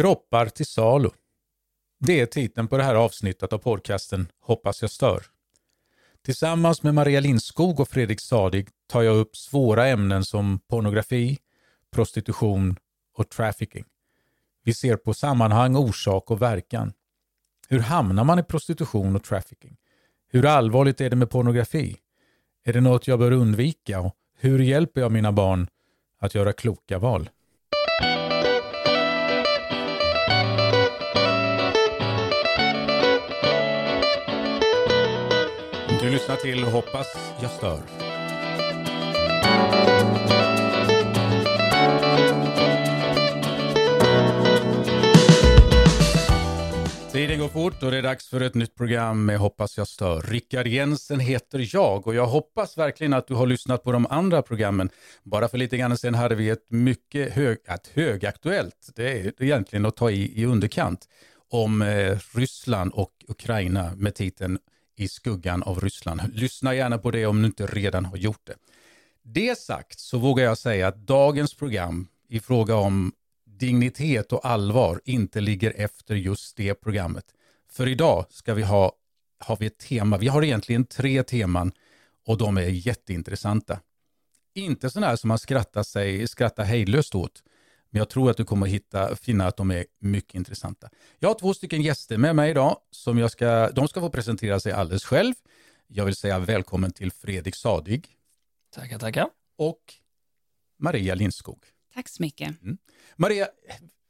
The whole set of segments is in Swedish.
Kroppar till salu. Det är titeln på det här avsnittet av podcasten Hoppas jag stör. Tillsammans med Maria Lindskog och Fredrik Sadig tar jag upp svåra ämnen som pornografi, prostitution och trafficking. Vi ser på sammanhang, orsak och verkan. Hur hamnar man i prostitution och trafficking? Hur allvarligt är det med pornografi? Är det något jag bör undvika? Och hur hjälper jag mina barn att göra kloka val? Du lyssnar till Hoppas jag stör. Tiden går fort och det är dags för ett nytt program med Hoppas jag stör. Rickard Jensen heter jag och jag hoppas verkligen att du har lyssnat på de andra programmen. Bara för lite grann sedan hade vi ett mycket hög, ett högaktuellt, det är egentligen att ta i, i underkant, om eh, Ryssland och Ukraina med titeln i skuggan av Ryssland. Lyssna gärna på det om du inte redan har gjort det. Det sagt så vågar jag säga att dagens program i fråga om dignitet och allvar inte ligger efter just det programmet. För idag ska vi ha, har vi ett tema, vi har egentligen tre teman och de är jätteintressanta. Inte sådana här som man skrattar, sig, skrattar hejdlöst åt, men jag tror att du kommer att hitta, finna att de är mycket intressanta. Jag har två stycken gäster med mig idag, som jag ska, de ska få presentera sig alldeles själv. Jag vill säga välkommen till Fredrik Sadig. Tackar, tackar. Och Maria Lindskog. Tack så mycket. Mm. Maria,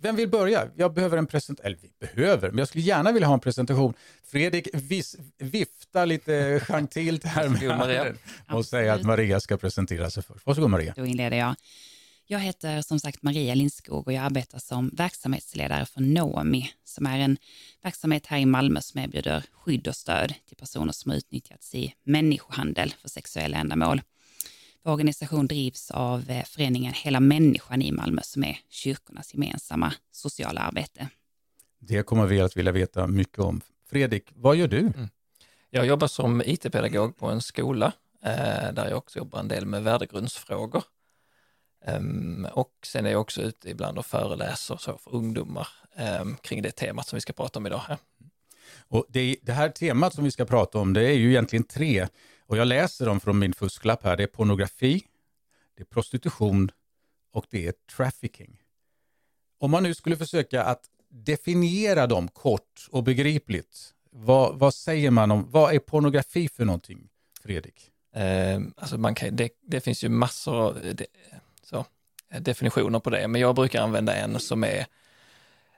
vem vill börja? Jag behöver en presentation, eller vi behöver, men jag skulle gärna vilja ha en presentation. Fredrik vis, vifta lite gentilt här med handen och säga att Maria ska presentera sig först. Varsågod Maria. Då inleder jag. Jag heter som sagt Maria Lindskog och jag arbetar som verksamhetsledare för Nomi som är en verksamhet här i Malmö som erbjuder skydd och stöd till personer som utnyttjats i människohandel för sexuella ändamål. Vår organisation drivs av eh, föreningen Hela människan i Malmö som är kyrkornas gemensamma sociala arbete. Det kommer vi att vilja veta mycket om. Fredrik, vad gör du? Mm. Jag jobbar som IT-pedagog på en skola eh, där jag också jobbar en del med värdegrundsfrågor. Um, och sen är jag också ute ibland och föreläser så för ungdomar um, kring det temat som vi ska prata om idag. Här. Och det, det, här temat som vi ska prata om, det är ju egentligen tre. Och jag läser dem från min fusklapp här. Det är pornografi, det är prostitution och det är trafficking. Om man nu skulle försöka att definiera dem kort och begripligt, vad, vad säger man om, vad är pornografi för någonting, Fredrik? Eh, alltså man kan, det, det finns ju massor de, så, definitioner på det, men jag brukar använda en som är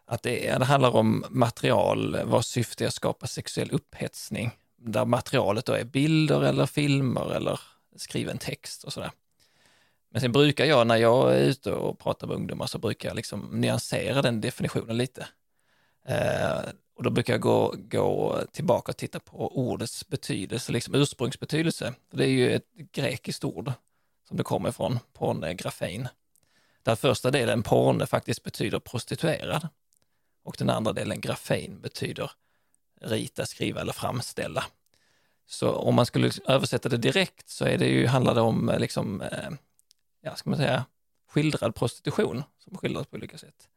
att det, det handlar om material vars syfte är att skapa sexuell upphetsning där materialet då är bilder eller filmer eller skriven text och sådär. Men sen brukar jag när jag är ute och pratar med ungdomar så brukar jag liksom nyansera den definitionen lite. Eh, och då brukar jag gå, gå tillbaka och titta på ordets betydelse, liksom ursprungsbetydelse. Det är ju ett grekiskt ord som det kommer ifrån, pornografin. Där första delen porne faktiskt betyder prostituerad och den andra delen grafin betyder rita, skriva eller framställa. Så om man skulle översätta det direkt så är det ju, handlar det om eh, liksom, eh, ja, ska man säga, skildrad prostitution som skildras på olika sätt.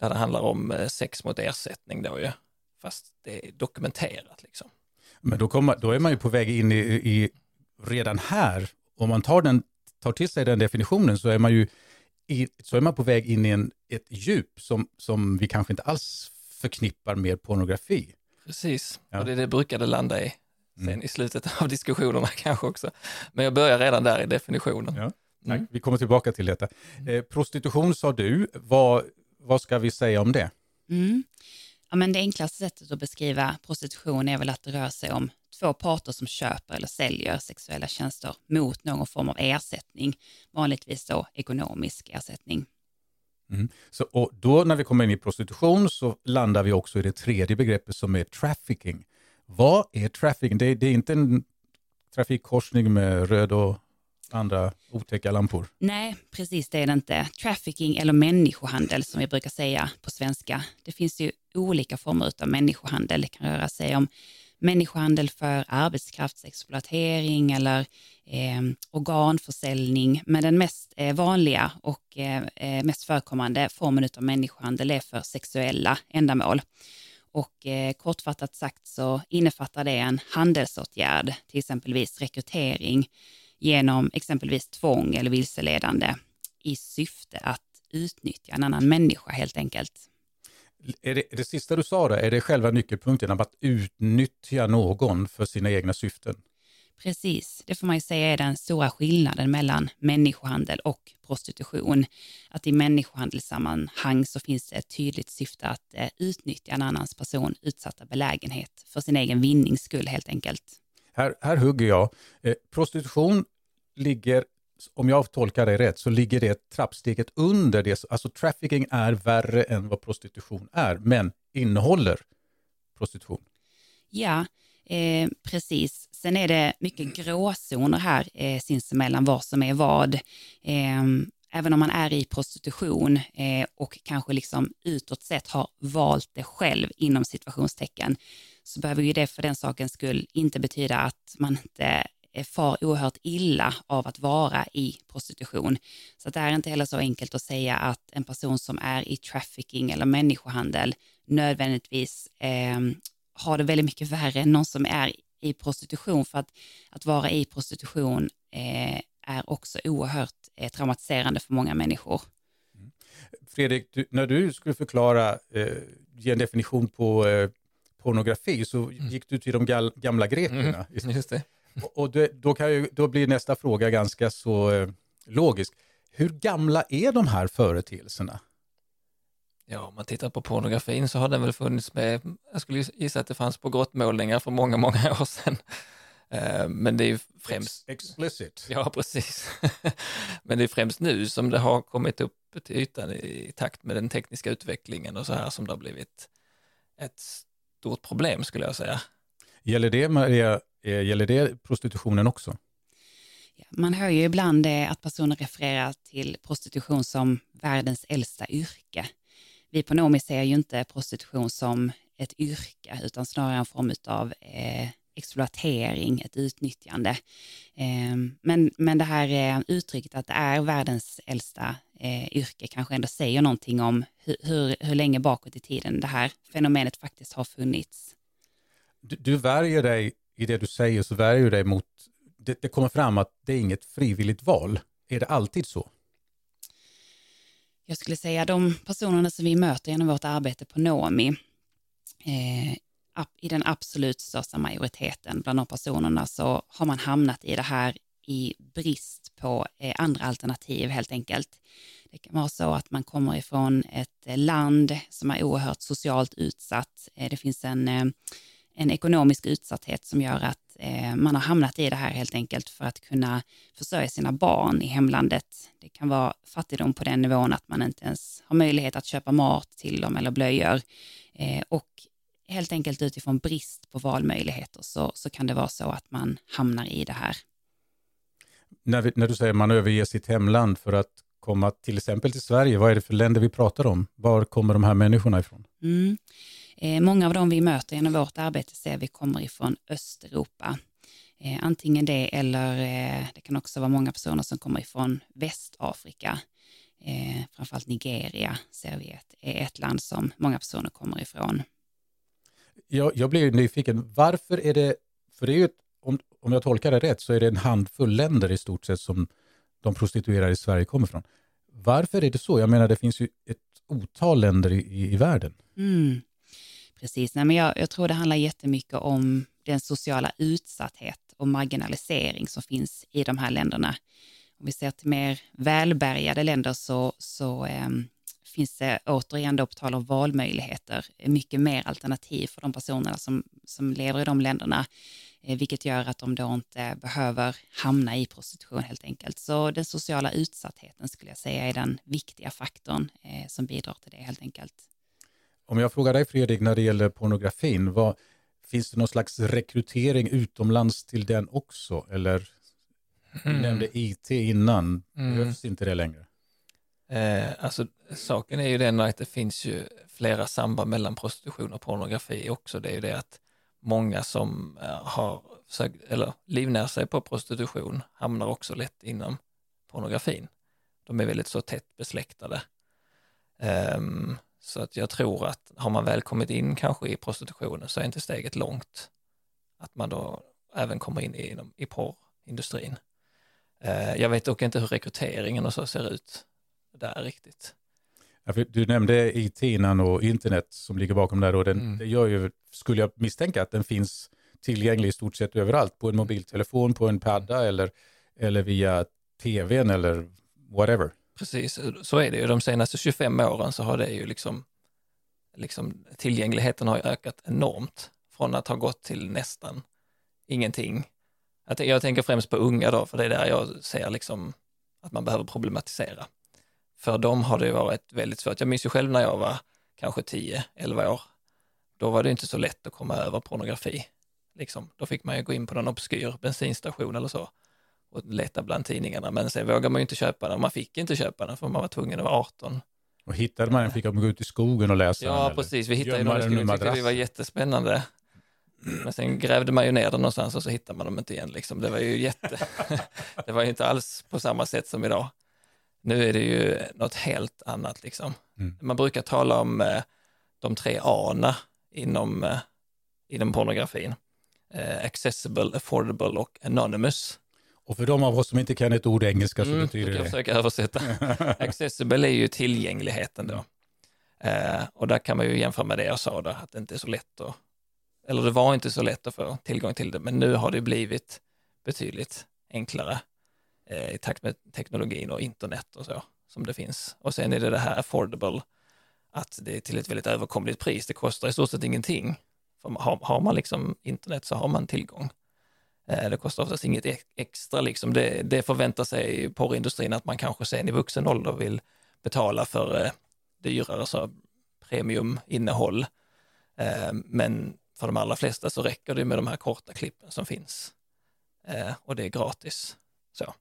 Där det handlar om eh, sex mot ersättning då ju, fast det är dokumenterat liksom. Men då, kommer, då är man ju på väg in i, i, redan här, om man tar, den, tar till sig den definitionen så är man ju i, så är man på väg in i en, ett djup som, som vi kanske inte alls förknippar med pornografi. Precis, ja. och det, det brukar det landa i sen mm. i slutet av diskussionerna kanske också. Men jag börjar redan där i definitionen. Ja, mm. Vi kommer tillbaka till detta. Eh, prostitution sa du, vad, vad ska vi säga om det? Mm. Ja, men det enklaste sättet att beskriva prostitution är väl att det rör sig om två parter som köper eller säljer sexuella tjänster mot någon form av ersättning, vanligtvis då ekonomisk ersättning. Mm. Så, och då när vi kommer in i prostitution så landar vi också i det tredje begreppet som är trafficking. Vad är trafficking? Det, det är inte en trafikkorsning med röd och andra otäcka lampor? Nej, precis det är det inte. Trafficking eller människohandel som vi brukar säga på svenska. Det finns ju olika former av människohandel. Det kan röra sig om människohandel för arbetskraftsexploatering eller eh, organförsäljning. Men den mest eh, vanliga och eh, eh mest förekommande formen av människohandel är för sexuella ändamål. Och eh, kortfattat sagt så innefattar det en handelsåtgärd, till exempelvis rekrytering genom exempelvis tvång eller vilseledande i syfte att utnyttja en annan människa helt enkelt. Är det, det sista du sa, där, är det själva nyckelpunkten att utnyttja någon för sina egna syften? Precis, det får man ju säga är den stora skillnaden mellan människohandel och prostitution. Att i människohandelssammanhang så finns det ett tydligt syfte att eh, utnyttja en annans person utsatta belägenhet för sin egen vinnings skull helt enkelt. Här, här hugger jag. Eh, prostitution ligger, om jag tolkar det rätt, så ligger det trappsteget under det. Alltså trafficking är värre än vad prostitution är, men innehåller prostitution. Ja, eh, precis. Sen är det mycket gråzoner här eh, sinsemellan vad som är vad. Eh, även om man är i prostitution eh, och kanske liksom utåt sett har valt det själv inom situationstecken så behöver ju det för den sakens skull inte betyda att man inte far oerhört illa av att vara i prostitution. Så det är inte heller så enkelt att säga att en person som är i trafficking eller människohandel nödvändigtvis eh, har det väldigt mycket värre än någon som är i prostitution. För att, att vara i prostitution eh, är också oerhört eh, traumatiserande för många människor. Mm. Fredrik, du, när du skulle förklara, eh, ge en definition på eh, pornografi så mm. gick du till de gamla grekerna. Mm, just det. Och, det, då, kan ju, då blir nästa fråga ganska så eh, logisk. Hur gamla är de här företeelserna? Ja, om man tittar på pornografin så har den väl funnits med, jag skulle gissa att det fanns på grottmålningar för många, många år sedan. Eh, men det är främst... Explicit. Ja, precis. Men det är främst nu som det har kommit upp till ytan i takt med den tekniska utvecklingen och så här som det har blivit ett stort problem skulle jag säga. Gäller det, Maria, gäller det prostitutionen också? Man hör ju ibland att personer refererar till prostitution som världens äldsta yrke. Vi på Nomi ser ju inte prostitution som ett yrke utan snarare en form av eh, exploatering, ett utnyttjande. Eh, men, men det här eh, uttrycket att det är världens äldsta eh, yrke kanske ändå säger någonting om hur, hur, hur länge bakåt i tiden det här fenomenet faktiskt har funnits. Du, du värjer dig, i det du säger så värjer du dig mot, det, det kommer fram att det är inget frivilligt val. Är det alltid så? Jag skulle säga de personerna som vi möter genom vårt arbete på Nomi, eh, i den absolut största majoriteten bland de personerna så har man hamnat i det här i brist på eh, andra alternativ helt enkelt. Det kan vara så att man kommer ifrån ett land som är oerhört socialt utsatt. Eh, det finns en, eh, en ekonomisk utsatthet som gör att man har hamnat i det här helt enkelt för att kunna försörja sina barn i hemlandet. Det kan vara fattigdom på den nivån att man inte ens har möjlighet att köpa mat till dem eller blöjor. Och helt enkelt utifrån brist på valmöjligheter så, så kan det vara så att man hamnar i det här när, vi, när du säger man överger sitt hemland för att komma till exempel till Sverige, vad är det för länder vi pratar om? Var kommer de här människorna ifrån? Mm. Eh, många av dem vi möter genom vårt arbete ser vi kommer ifrån Östeuropa. Eh, antingen det eller eh, det kan också vara många personer som kommer ifrån Västafrika. Framförallt Nigeria ser vi är ett land som många personer kommer ifrån. Jag, jag blir nyfiken, varför är det, för det är ju om, om jag tolkar det rätt så är det en handfull länder i stort sett som de prostituerade i Sverige kommer från. Varför är det så? Jag menar det finns ju ett otal länder i, i, i världen. Mm. Precis, Nej, men jag, jag, tror det handlar jättemycket om den sociala utsatthet och marginalisering som finns i de här länderna. Om vi ser till mer välbärgade länder så, så eh, finns det återigen då på tal om valmöjligheter mycket mer alternativ för de personerna som, som lever i de länderna. Eh, vilket gör att de då inte behöver hamna i prostitution helt enkelt. Så den sociala utsattheten skulle jag säga är den viktiga faktorn eh, som bidrar till det helt enkelt. Om jag frågar dig Fredrik när det gäller pornografin, vad, finns det någon slags rekrytering utomlands till den också? Eller mm. du nämnde IT innan, mm. behövs inte det längre? Eh, alltså saken är ju den att det finns ju flera samband mellan prostitution och pornografi också. Det är ju det att många som eh, har sökt, eller livnär sig på prostitution hamnar också lätt inom pornografin. De är väldigt så tätt besläktade. Um, så att jag tror att har man väl kommit in kanske i prostitutionen så är inte steget långt att man då även kommer in i, i porrindustrin. Uh, jag vet dock inte hur rekryteringen och så ser ut där riktigt. Ja, du nämnde IT och internet som ligger bakom där och den, mm. det gör ju, skulle jag misstänka att den finns tillgänglig i stort sett överallt, på en mobiltelefon, på en padda eller, eller via tvn eller whatever. Precis, så är det ju. De senaste 25 åren så har det ju liksom, liksom tillgängligheten har ökat enormt från att ha gått till nästan ingenting. Jag tänker främst på unga då, för det är där jag ser liksom att man behöver problematisera. För dem har det varit väldigt svårt. Jag minns ju själv när jag var kanske 10-11 år. Då var det inte så lätt att komma över pornografi. Liksom. Då fick man ju gå in på någon obskyr bensinstation eller så och leta bland tidningarna. Men sen vågade man ju inte köpa den. Man fick inte köpa den för man var tvungen att vara 18. Och hittade man den fick man gå ut i skogen och läsa Ja, den, precis. Vi hittade ju några stycken. Det var jättespännande. Men sen grävde man ju ner den någonstans och så hittade man dem inte igen. Liksom. Det var ju jätte... det var ju inte alls på samma sätt som idag. Nu är det ju något helt annat liksom. Mm. Man brukar tala om eh, de tre A inom, eh, inom pornografin. Eh, accessible, affordable och anonymous. Och för de av oss som inte kan ett ord engelska så mm, betyder det... Jag försöka översätta. accessible är ju tillgängligheten då. Eh, och där kan man ju jämföra med det jag sa då, att det inte är så lätt att, eller det var inte så lätt att få tillgång till det, men nu har det blivit betydligt enklare eh, i takt med teknologin och internet och så som det finns. Och sen är det det här affordable, att det är till ett väldigt överkomligt pris. Det kostar i stort sett ingenting. För har, har man liksom internet så har man tillgång. Eh, det kostar oftast inget extra liksom. Det, det förväntar sig porrindustrin att man kanske sen i vuxen ålder vill betala för eh, dyrare så premiuminnehåll. Eh, men för de allra flesta så räcker det med de här korta klippen som finns. Och det är gratis. Så.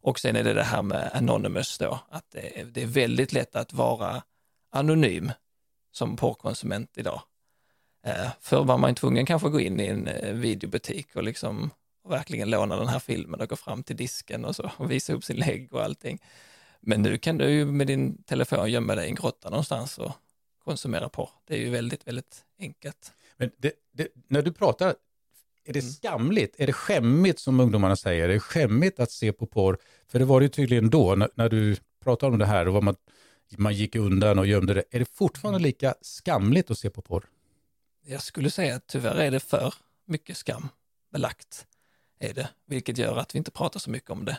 Och sen är det det här med Anonymous då, att det är, det är väldigt lätt att vara anonym som porrkonsument idag. Eh, förr var man tvungen kanske att gå in i en eh, videobutik och liksom och verkligen låna den här filmen och gå fram till disken och så och visa upp sin lägg och allting. Men nu kan du ju med din telefon gömma dig i en grotta någonstans och konsumera porr. Det är ju väldigt, väldigt enkelt. Men det, det, när du pratar är det mm. skamligt? Är det skämmigt som ungdomarna säger? Är det skämmigt att se på porr? För det var det ju tydligen då, när, när du pratade om det här och vad man, man gick undan och gömde det. Är det fortfarande lika skamligt att se på porr? Jag skulle säga att tyvärr är det för mycket skam belagt. Är det, vilket gör att vi inte pratar så mycket om det.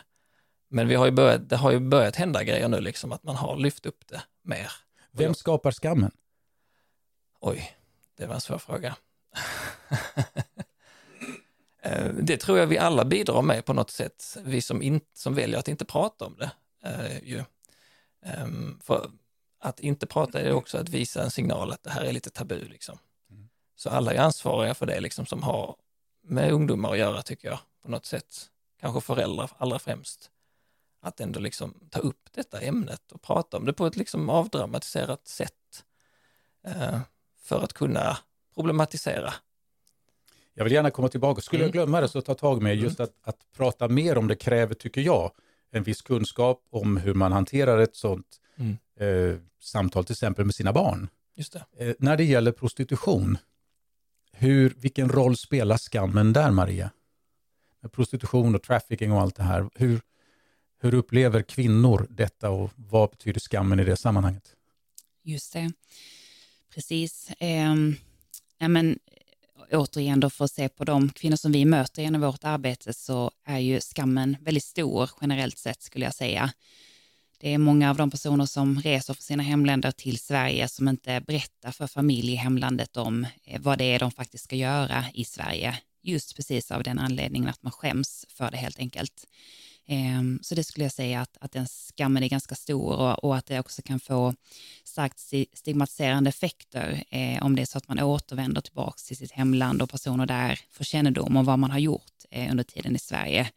Men vi har ju börjat, det har ju börjat hända grejer nu, liksom att man har lyft upp det mer. Vem skapar skammen? Oj, det var en svår fråga. Eh, det tror jag vi alla bidrar med på något sätt, vi som, in, som väljer att inte prata om det. Eh, ju. Um, för att inte prata är också att visa en signal att det här är lite tabu. Liksom. Mm. Så alla är ansvariga för det liksom, som har med ungdomar att göra tycker jag, på något sätt. Kanske föräldrar allra främst. Att ändå liksom ta upp detta ämnet och prata om det på ett liksom avdramatiserat sätt. Uh, för att kunna problematisera jag vill gärna komma tillbaka. Skulle jag mm. glömma det så ta tag med just att, att prata mer om det kräver, tycker jag, en viss kunskap om hur man hanterar ett sånt mm. eh, samtal, till exempel med sina barn. Just det. Eh, när det gäller prostitution, hur, vilken roll spelar skammen där, Maria? Med prostitution och trafficking och allt det här. Hur, hur upplever kvinnor detta och vad betyder skammen i det sammanhanget? Just det, precis. Eh, ja, men återigen då för att se på de kvinnor som vi möter genom vårt arbete så är ju skammen väldigt stor generellt sett skulle jag säga. Det är många av de personer som reser från sina hemländer till Sverige som inte berättar för familj i hemlandet om eh, vad det är de faktiskt ska göra i Sverige. Just precis av den anledningen att man skäms för det helt enkelt. Ehm, så det skulle jag säga att, att den skammen är ganska stor och, och att det också kan få starkt stigmatiserande effekter eh, om det är så att man återvänder tillbaka till sitt hemland och personer där får kännedom om vad man har gjort eh, under tiden i Sverige.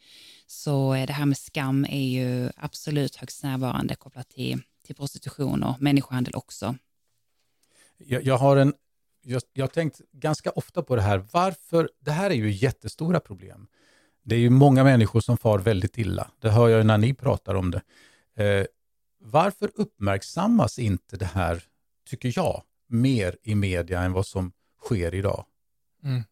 Så eh, det här med skam är ju absolut högst närvarande kopplat till, till prostitution och människohandel också. Jag, jag har en jag, jag har tänkt ganska ofta på det här. Varför? Det här är ju jättestora problem. Det är ju många människor som far väldigt illa. Det hör jag när ni pratar om det. Eh, varför uppmärksammas inte det här, tycker jag, mer i media än vad som sker idag? Mm.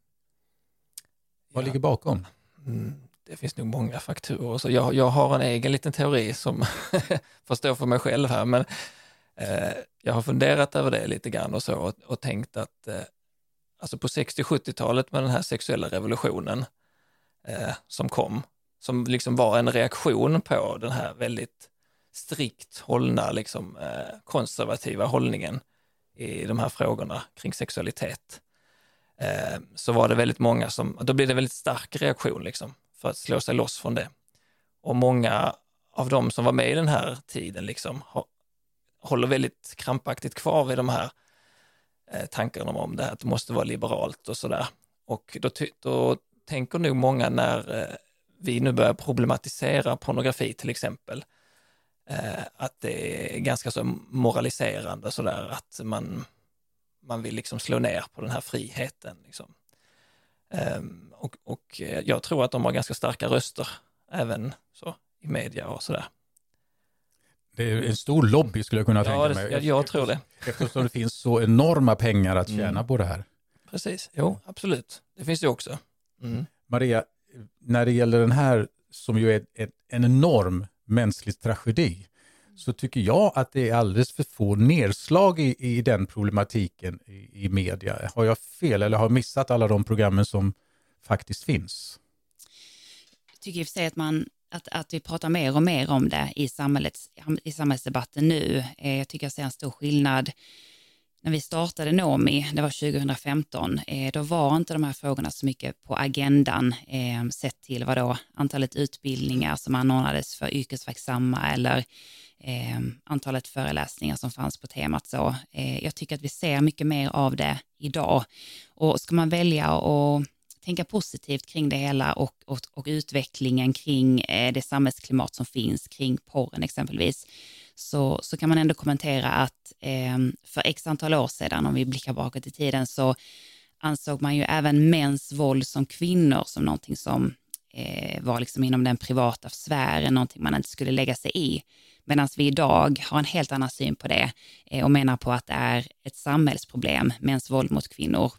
Vad Ja. ligger bakom? Mm, det finns nog många faktorer. Så jag, jag har en egen liten teori som får stå för mig själv här, men eh, jag har funderat över det lite grann och så och, och tänkt att eh, alltså på 60-70-talet med den här sexuella revolutionen eh, som kom, som liksom var en reaktion på den här väldigt strikt hållna, liksom, eh, konservativa hållningen i de här frågorna kring sexualitet eh, så var det väldigt många som, då blev det en väldigt stark reaktion liksom, för att slå sig loss från det. Och många av de som var med i den här tiden liksom, håller väldigt krampaktigt kvar vid de här eh, tankarna om det här att det måste vara liberalt och sådär. Och då, då tänker nog många när eh, vi nu börjar problematisera pornografi till exempel, eh, att det är ganska så moraliserande sådär att man, man vill liksom slå ner på den här friheten. Liksom. Ehm, och, och eh, jag tror att de har ganska starka röster även så i media och sådär. Det är en stor lobby skulle jag kunna tänka Ja, det, mig. jag, jag tror det. Eftersom det finns så enorma pengar att tjäna Mm. på det här. Precis, jo absolut. Det finns det också. Mm. Maria, när det gäller den här som ju är ett, en enorm mänsklig tragedi så tycker jag att det är alldeles för få nedslag i, i den problematiken i, i media. Har jag fel eller har jag missat alla de programmen som faktiskt finns? Jag tycker i och för sig att, man, att, att vi pratar mer och mer om det i, samhällets, i samhällsdebatten nu. Eh, jag tycker jag ser en stor skillnad. När vi startade Nomi, det var 2015, eh, då var inte de här frågorna så mycket på agendan eh, sett till vad då, antalet utbildningar som anordnades för yrkesverksamma eller eh, antalet föreläsningar som fanns på temat. Så, eh, jag tycker att vi ser mycket mer av det idag. Och ska man välja att tänka positivt kring det hela och, och, och utvecklingen kring eh, det samhällsklimat som finns kring porren exempelvis, så, så kan man ändå kommentera att eh, för x antal år sedan, om vi blickar bakåt i tiden, så ansåg man ju även mäns våld som kvinnor som någonting som eh, var liksom inom den privata sfären, någonting man inte skulle lägga sig i. Medan vi idag har en helt annan syn på det eh, och menar på att det är ett samhällsproblem, mäns våld mot kvinnor.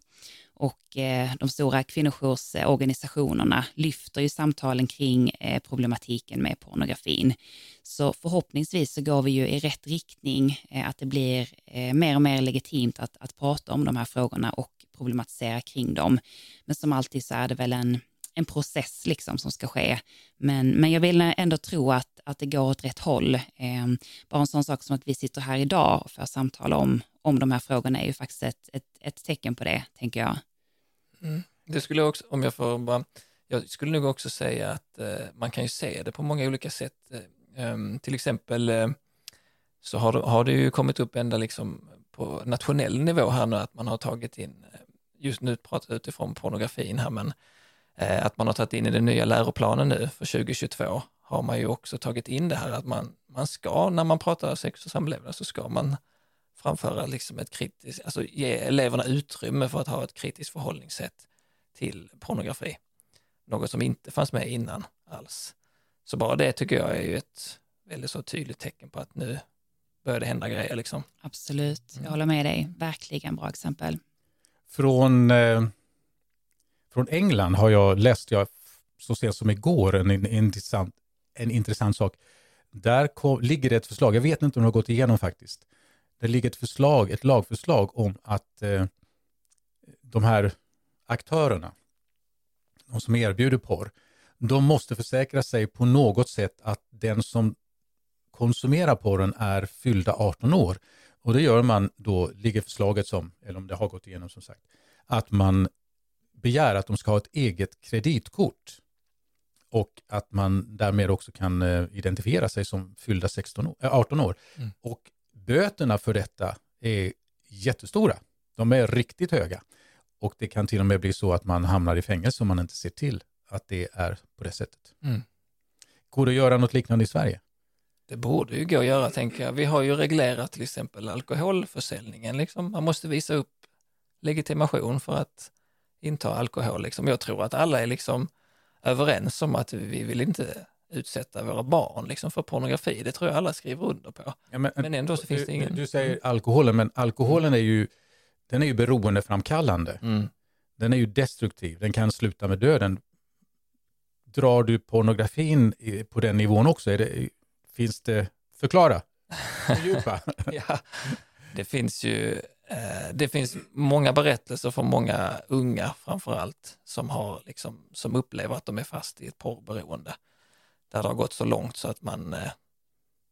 Och eh, de stora kvinnojoursorganisationerna lyfter ju samtalen kring eh, problematiken med pornografin. Så förhoppningsvis så går vi ju i rätt riktning, eh, att det blir eh, mer och mer legitimt att, att prata om de här frågorna och problematisera kring dem. Men som alltid så är det väl en, en process liksom som ska ske. Men, men jag vill ändå tro att, att det går åt rätt håll. Eh, bara en sån sak som att vi sitter här idag och för samtal om, om de här frågorna är ju faktiskt ett, ett, ett tecken på det, tänker jag. Mm. Det skulle jag också, om jag får bara, jag skulle nog också säga att eh, man kan ju se det på många olika sätt. Eh, till exempel eh, så har, det- har det ju kommit upp ända liksom på nationell nivå här nu att man har tagit in, eh, just nu pratar jag utifrån pornografin här, men eh, att man har tagit in i den nya läroplanen nu för 2022 har man ju också tagit in det här att man, man ska, när man pratar sex och samlevnad så ska man framföra liksom ett kritiskt, alltså ge eleverna utrymme för att ha ett kritiskt förhållningssätt till pornografi. Något som inte fanns med innan alls. Så bara det tycker jag är ju ett väldigt så tydligt tecken på att nu börjar det hända grejer liksom. Absolut, jag Mm. håller med dig. Verkligen bra exempel. Från, eh, från England har jag läst, jag så sent som igår, en, en, intressant, en intressant sak. Där kom, ligger det ett förslag, jag vet inte om det har gått igenom faktiskt. Det ligger ett förslag, ett lagförslag om att eh, de här aktörerna, de som erbjuder porr, de måste försäkra sig på något sätt att den som konsumerar porren är fyllda 18 år. Och det gör man då, ligger förslaget som, eller om det har gått igenom som sagt, att man begär att de ska ha ett eget kreditkort och att man därmed också kan eh, identifiera sig som fyllda 16 år, eh, 18 år. Mm. Och böterna för detta är jättestora. De är riktigt höga. Och det kan till och med bli så att man hamnar i fängelse om man inte ser till att det är på det sättet. Mm. Går det att göra något liknande i Sverige? Det borde ju gå att göra tänker jag. Vi har ju reglerat till exempel alkoholförsäljningen liksom. Man måste visa upp legitimation för att inta alkohol. Liksom. Jag tror att alla är liksom överens om att vi vill inte utsätta våra barn liksom för pornografi. Det tror jag alla skriver under på. Ja, men, Men ändå så finns du, det ingen... Du säger alkoholen, men alkoholen är ju, den är ju beroendeframkallande. Mm. Den är ju destruktiv, den kan sluta med döden. Drar du pornografin på den nivån också? Det, finns det, förklara, fördjupa. Ja, det finns ju Eh, det finns många berättelser från många unga framför allt som, har liksom, som upplever att de är fast i ett porrberoende. Där det har gått så långt så att man, eh,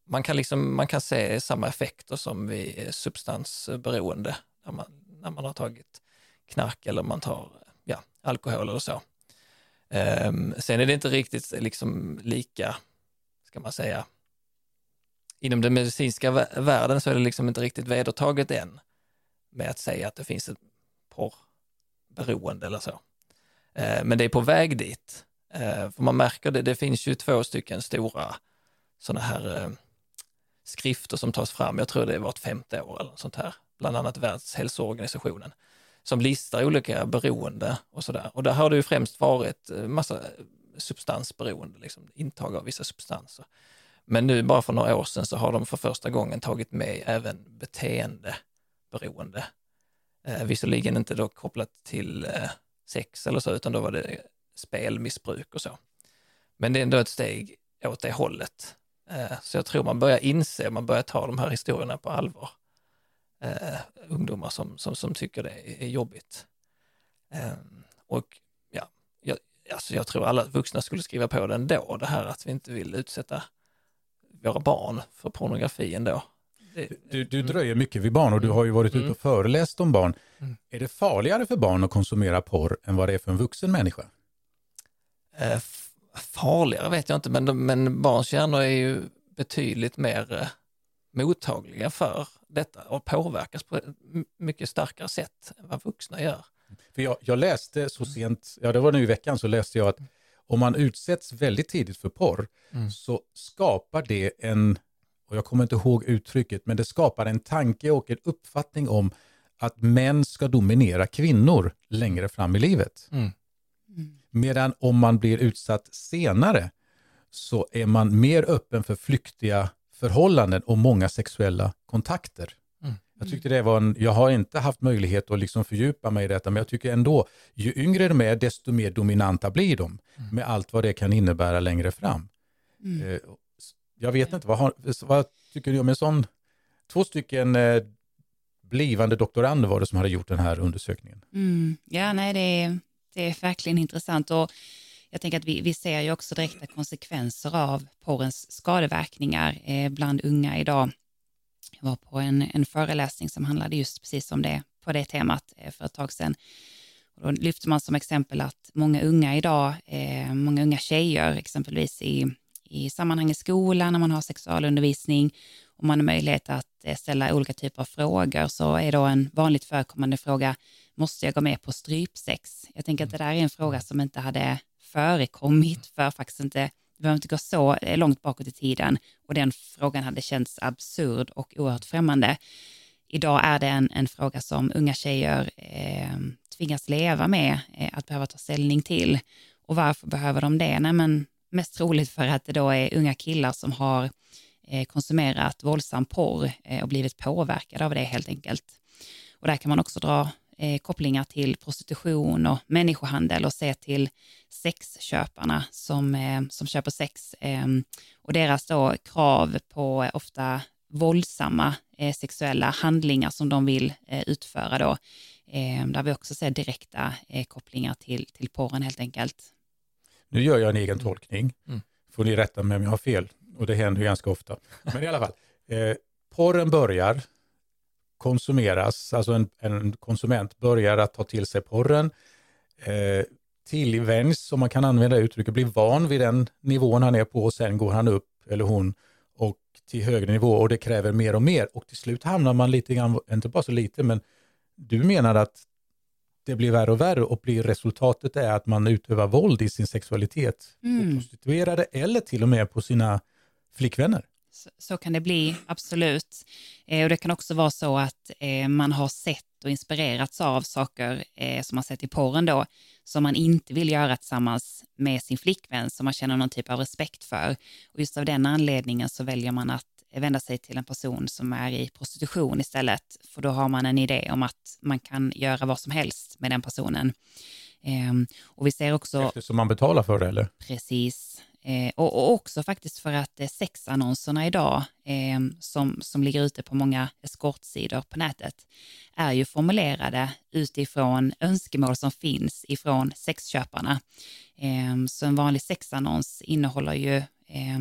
man, kan, liksom, man kan se samma effekter som vid eh, substansberoende när man, när man har tagit knark eller man tar ja, alkohol eller så. Ehm, sen är det inte riktigt liksom lika, ska man säga, inom den medicinska världen så är det liksom inte riktigt vedertaget än med att säga att det finns ett porrberoende eller så. Eh, men det är på väg dit. Eh, för man märker det, det finns ju två stycken stora sådana här eh, skrifter som tas fram, jag tror det är vart femte år eller något sånt här, bland annat Världshälsoorganisationen, som listar olika beroende och sådär. Och där har det ju främst varit massa substansberoende, liksom intag av vissa substanser. Men nu bara för några år sedan så har de för första gången tagit med även beteende beroende. Eh, visserligen inte då kopplat till eh, sex eller så, utan då var det spelmissbruk och så. Men det är ändå ett steg åt det hållet. Eh, så jag tror man börjar inse, man börjar ta de här historierna på allvar. Eh, ungdomar som, som, som tycker det är, är jobbigt. Eh, och ja, jag, alltså jag tror alla vuxna skulle skriva på det ändå, det här att vi inte vill utsätta våra barn för pornografi ändå. Du, du dröjer mycket vid barn och du har ju varit ute Mm. och föreläst om barn. Mm. Är det farligare för barn att konsumera porr än vad det är för en vuxen människa? Eh, farligare vet jag inte, men, de, men barns hjärnor är ju betydligt mer eh, mottagliga för detta och påverkas på ett mycket starkare sätt än vad vuxna gör. För jag, jag läste så sent, ja det var nu i veckan, så läste jag att om man utsätts väldigt tidigt för porr Mm. så skapar det en, och jag kommer inte ihåg uttrycket, men det skapar en tanke och en uppfattning om att män ska dominera kvinnor längre fram i livet. Mm. Medan om man blir utsatt senare så är man mer öppen för flyktiga förhållanden och många sexuella kontakter. Mm. Jag tyckte det var en, jag har inte haft möjlighet att liksom fördjupa mig i detta, men jag tycker ändå, ju yngre de är, desto mer dominanta blir de, Mm. med allt vad det kan innebära längre fram. Mm. Eh, jag vet inte, vad, har, vad tycker du om en sån, två stycken eh, blivande doktorander var det som hade gjort den här undersökningen. Mm. Ja, nej, det är, det är verkligen intressant. Och jag tänker att vi, vi ser ju också direkta konsekvenser av porrens skadeverkningar eh, bland unga idag. Jag var på en, en föreläsning som handlade just precis om det, på det temat eh, för ett tag sedan. Och då lyfter man som exempel att många unga idag, eh, många unga tjejer exempelvis i, i sammanhang i skolan när man har sexualundervisning och man har möjlighet att eh, ställa olika typer av frågor så är då en vanligt förekommande fråga, måste jag gå med på strypsex? Jag tänker att det där är en fråga som inte hade förekommit för faktiskt inte, vi behöver inte gå så eh, långt bakåt i tiden och den frågan hade känts absurd och oerhört främmande. Idag är det en, en fråga som unga tjejer eh, tvingas leva med, eh, att behöva ta ställning till. Och varför behöver de det? Nej, men mest troligt för att det då är unga killar som har eh, konsumerat våldsam porr eh, och blivit påverkade av det helt enkelt. Och där kan man också dra eh, kopplingar till prostitution och människohandel och se till sexköparna som, som köper sex ehm, och deras då krav på ofta våldsamma sexuella handlingar som de vill utföra då. Ehm, där vi också ser direkta kopplingar till, till porren helt enkelt. Nu gör jag en egen tolkning. Mm. Får ni rätta mig om jag har fel. Och det händer ju ganska ofta. Men i alla fall. Eh, porren börjar konsumeras. Alltså en, en konsument börjar att ta till sig porren. Eh, tillvänjs, om man kan använda uttrycket, blir van vid den nivån han är på och sen går han upp, eller hon, och till högre nivå och det kräver mer och mer. Och till slut hamnar man lite grann, inte bara så lite, men du menar att det blir värre och värre och blir resultatet är att man utövar våld i sin sexualitet på Mm. prostituerade eller till och med på sina flickvänner. Så, så kan det bli, absolut. Eh, och Det kan också vara så att eh, man har sett och inspirerats av saker eh, som man sett i porren då, som man inte vill göra tillsammans med sin flickvän, som man känner någon typ av respekt för. Och just av den anledningen så väljer man att vända sig till en person som är i prostitution istället, för då har man en idé om att man kan göra vad som helst med den personen. Ehm, och vi ser också... Eftersom man betalar för det, eller? Precis. Eh, och, och, också faktiskt för att eh, sexannonserna idag, eh, som, som ligger ute på många eskortsidor på nätet, är ju formulerade utifrån önskemål som finns ifrån sexköparna. Eh, så en vanlig sexannons innehåller ju eh,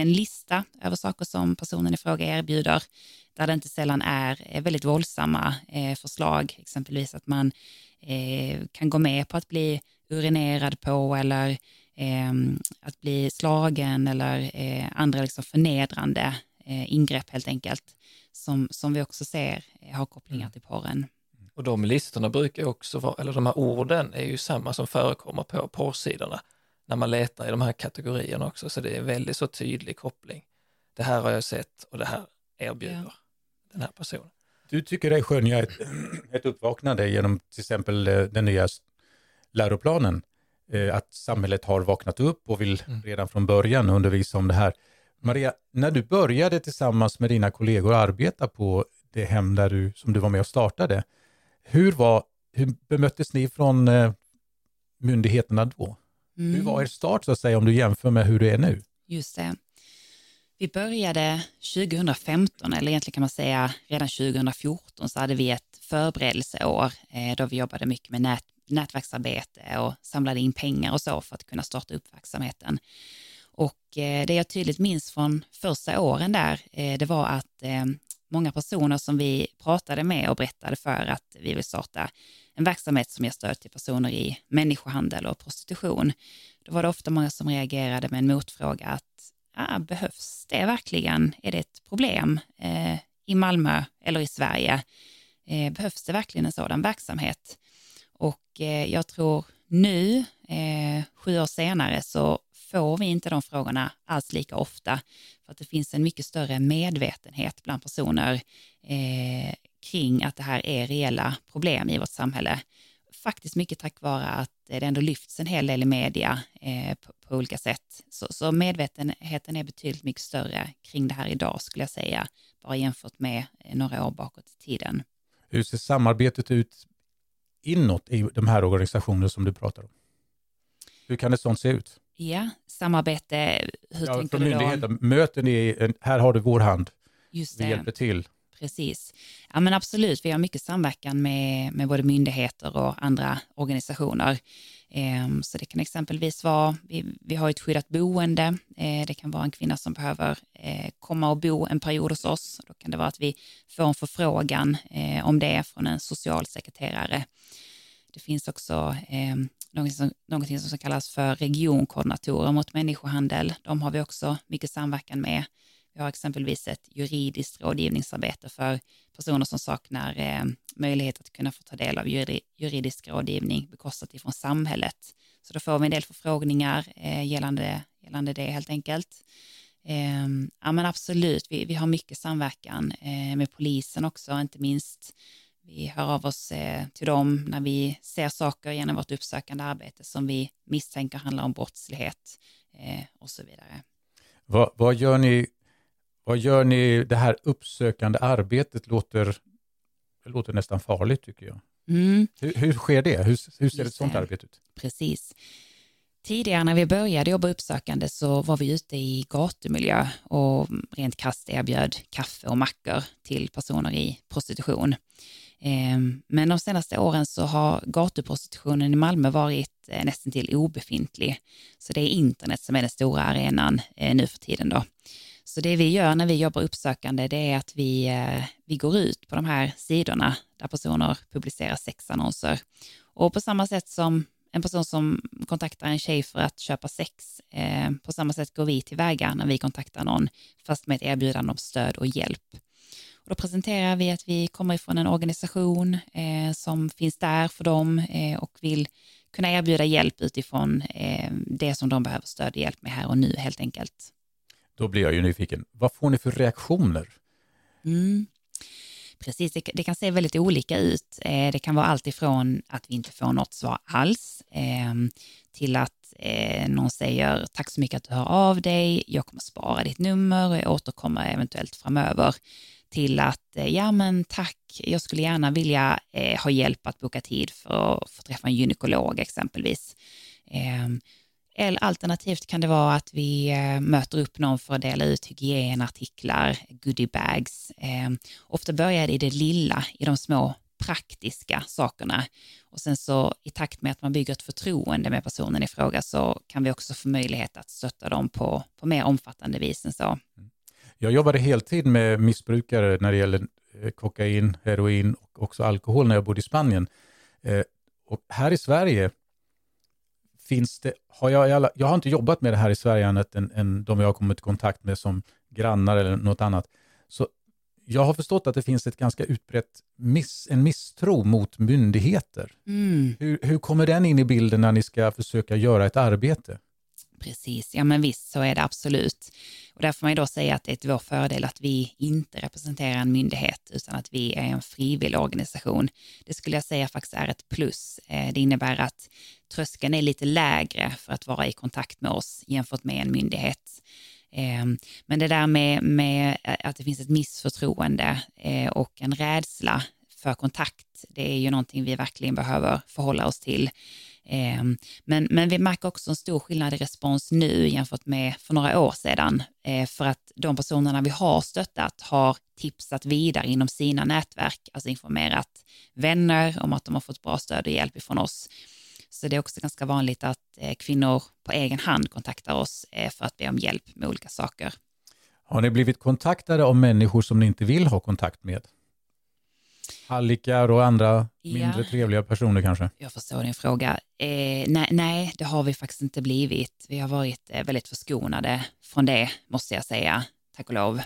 en lista över saker som personen i fråga erbjuder, där det inte sällan är väldigt våldsamma eh, förslag, exempelvis att man kan gå med på att bli urinerad på eller eh, att bli slagen eller eh, andra liksom förnedrande eh, ingrepp helt enkelt, som, som vi också ser eh, har kopplingar mm. till porren. Och de listorna brukar också vara, eller de här orden är ju samma som förekommer på porrsidorna när man letar i de här kategorierna också, så det är väldigt så tydlig koppling. Det här har jag sett och det här erbjuder ja. den här personen. Du tycker dig skönja ett, ett uppvaknande genom till exempel eh, den nya läroplanen Eh, att samhället har vaknat upp och vill mm. redan från början undervisa om det här. Maria, när du började tillsammans med dina kollegor arbeta på det hem där du, som du var med och startade, hur, var, hur bemöttes ni från eh, myndigheterna då? Mm. Hur var er start så att säga om du jämför med hur det är nu? Just det. Vi började 2015, eller egentligen kan man säga redan 2014, så hade vi ett förberedelseår eh, då vi jobbade mycket med nät, nätverksarbete och samlade in pengar och så för att kunna starta upp verksamheten. Och eh, det jag tydligt minns från första åren där, eh, det var att många personer som vi pratade med och berättade för att vi vill starta en verksamhet som ger stöd till personer i människohandel och prostitution. Då var det ofta många som reagerade med en motfråga att ah, behövs det verkligen? Är det ett problem eh, i Malmö eller i Sverige? Eh, behövs det verkligen en sådan verksamhet? Och eh, jag tror nu, eh, sju år senare, så får vi inte de frågorna alls lika ofta. För att det finns en mycket större medvetenhet bland personer eh, kring att det här är reella problem i vårt samhälle. Faktiskt mycket tack vare att det ändå lyfts en hel del i media eh, på, på, olika sätt. Så, så, medvetenheten är betydligt mycket större kring det här idag skulle jag säga, bara jämfört med eh, några år bakåt i tiden. Hur ser samarbetet ut inåt i de här organisationerna som du pratar om? Hur kan ett sånt se ut? Ja, samarbete, hur ja, tänker du då? Möter ni, här har du vår hand, Just det. vi hjälper till. Precis. Ja men absolut, vi har mycket samverkan med, med både myndigheter och andra organisationer. Eh, så det kan exempelvis vara, vi, vi har ett skyddat boende, eh, det kan vara en kvinna som behöver eh, komma och bo en period hos oss. Då kan det vara att vi får en förfrågan eh, om det från en socialsekreterare. Det finns också eh, någonting, som, någonting som kallas för regionkoordinatorer mot människohandel. De har vi också mycket samverkan med. Vi har exempelvis ett juridiskt rådgivningsarbete för personer som saknar eh, möjlighet att kunna få ta del av juridisk rådgivning bekostat ifrån samhället. Så då får vi en del förfrågningar eh, gällande, gällande det helt enkelt. Eh, ja men absolut, vi, vi har mycket samverkan eh, med polisen också, inte minst. Vi hör av oss eh, till dem när vi ser saker genom vårt uppsökande arbete som vi misstänker handlar om brottslighet eh, och så vidare. Vad, vad gör ni vad gör ni? Det här uppsökande arbetet låter, låter nästan farligt tycker jag. Mm. Hur, hur, sker det? Hur, hur ser ett sådant arbete ut? Precis. Tidigare när vi började jobba uppsökande så var vi ute i gatumiljö och rent krasst erbjöd kaffe och mackor till personer i prostitution. Ehm, men de senaste åren så har gatuprostitutionen i Malmö varit eh, nästan till obefintlig. Så det är internet som är den stora arenan eh, nu för tiden. Då. Så det vi gör när vi jobbar uppsökande det är att vi, eh, vi går ut på de här sidorna där personer publicerar sexannonser. Och på samma sätt som en person som kontaktar en tjej för att köpa sex, på samma sätt går vi tillväga när vi kontaktar någon, fast med ett erbjudande om stöd och hjälp. Och då presenterar vi att vi kommer ifrån en organisation eh, som finns där för dem eh, och vill kunna erbjuda hjälp utifrån eh, det som de behöver stöd och hjälp med här och nu helt enkelt. Då blir jag ju nyfiken. Vad får ni för reaktioner? Mm. Precis, det, det, kan se väldigt olika ut. Eh, det kan vara allt ifrån att vi inte får något svar alls eh, till att eh, någon säger tack så mycket att du hör av dig, jag kommer spara ditt nummer och jag återkommer eventuellt framöver till att eh, ja men tack, jag skulle gärna vilja eh, ha hjälp att boka tid för att få träffa en gynekolog exempelvis. Eh, eller alternativt kan det vara att vi eh, möter upp någon för att dela ut hygienartiklar, goodiebags. Ehm, ofta börjar det i det lilla, i de små praktiska sakerna. Och sen så i takt med att man bygger ett förtroende med personen i fråga så kan vi också få möjlighet att stötta dem på, på mer omfattande vis än så. Mm. Jag jobbade heltid med missbrukare när det gäller eh, kokain, heroin och också alkohol när jag bodde i Spanien. Eh, och här i Sverige finns det, har jag, alla, jag har inte jobbat med det här i Sverige annat än, än de jag har kommit i kontakt med som grannar eller något annat. Så jag har förstått att det finns ett ganska utbrett miss, en misstro mot myndigheter. Mm. Hur, hur kommer den in i bilden när ni ska försöka göra ett arbete? Precis, ja men visst så är det absolut. Och där får man ju då säga att det är till vår fördel att vi inte representerar en myndighet utan att vi är en frivillig organisation. Det skulle jag säga faktiskt är ett plus. Eh, det innebär att tröskeln är lite lägre för att vara i kontakt med oss jämfört med en myndighet. Ehm, men det där med, med att det finns ett missförtroende eh, och en rädsla för kontakt, det är ju någonting vi verkligen behöver förhålla oss till. Ehm, men, men vi märker också en stor skillnad i respons nu jämfört med för några år sedan. Eh, för att de personerna vi har stöttat har tipsat vidare inom sina nätverk, alltså informerat vänner om att de har fått bra stöd och hjälp ifrån oss. Så det är också ganska vanligt att eh, kvinnor på egen hand kontaktar oss eh, för att be om hjälp med olika saker. Har ni blivit kontaktade av människor som ni inte vill ha kontakt med? Hallikar och andra mindre ja. trevliga personer kanske? Jag förstår din fråga. Eh, nej, nej, det har vi faktiskt inte blivit. Vi har varit eh, väldigt förskonade från det, måste jag säga. Tack och lov.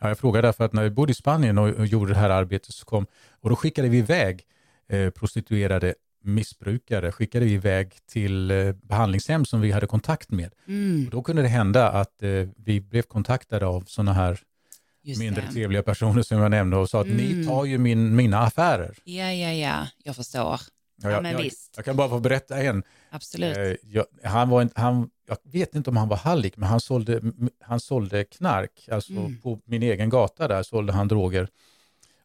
Ja, jag frågar därför att när vi bodde i Spanien och, och gjorde det här arbetet så kom, och då skickade vi iväg eh, prostituerade missbrukare skickade vi iväg till eh, behandlingshem som vi hade kontakt med. Mm. Och då kunde det hända att eh, vi blev kontaktade av sådana här Just mindre det. trevliga personer som jag nämnde och sa att mm. ni tar ju min, mina affärer. Ja, ja, ja, jag förstår. Ja, jag, visst. Jag kan bara få berätta en. Absolut. Eh, jag, han var en, han, jag vet inte om han var hallick, men han sålde, han sålde knark. Alltså mm. på min egen gata där sålde han droger.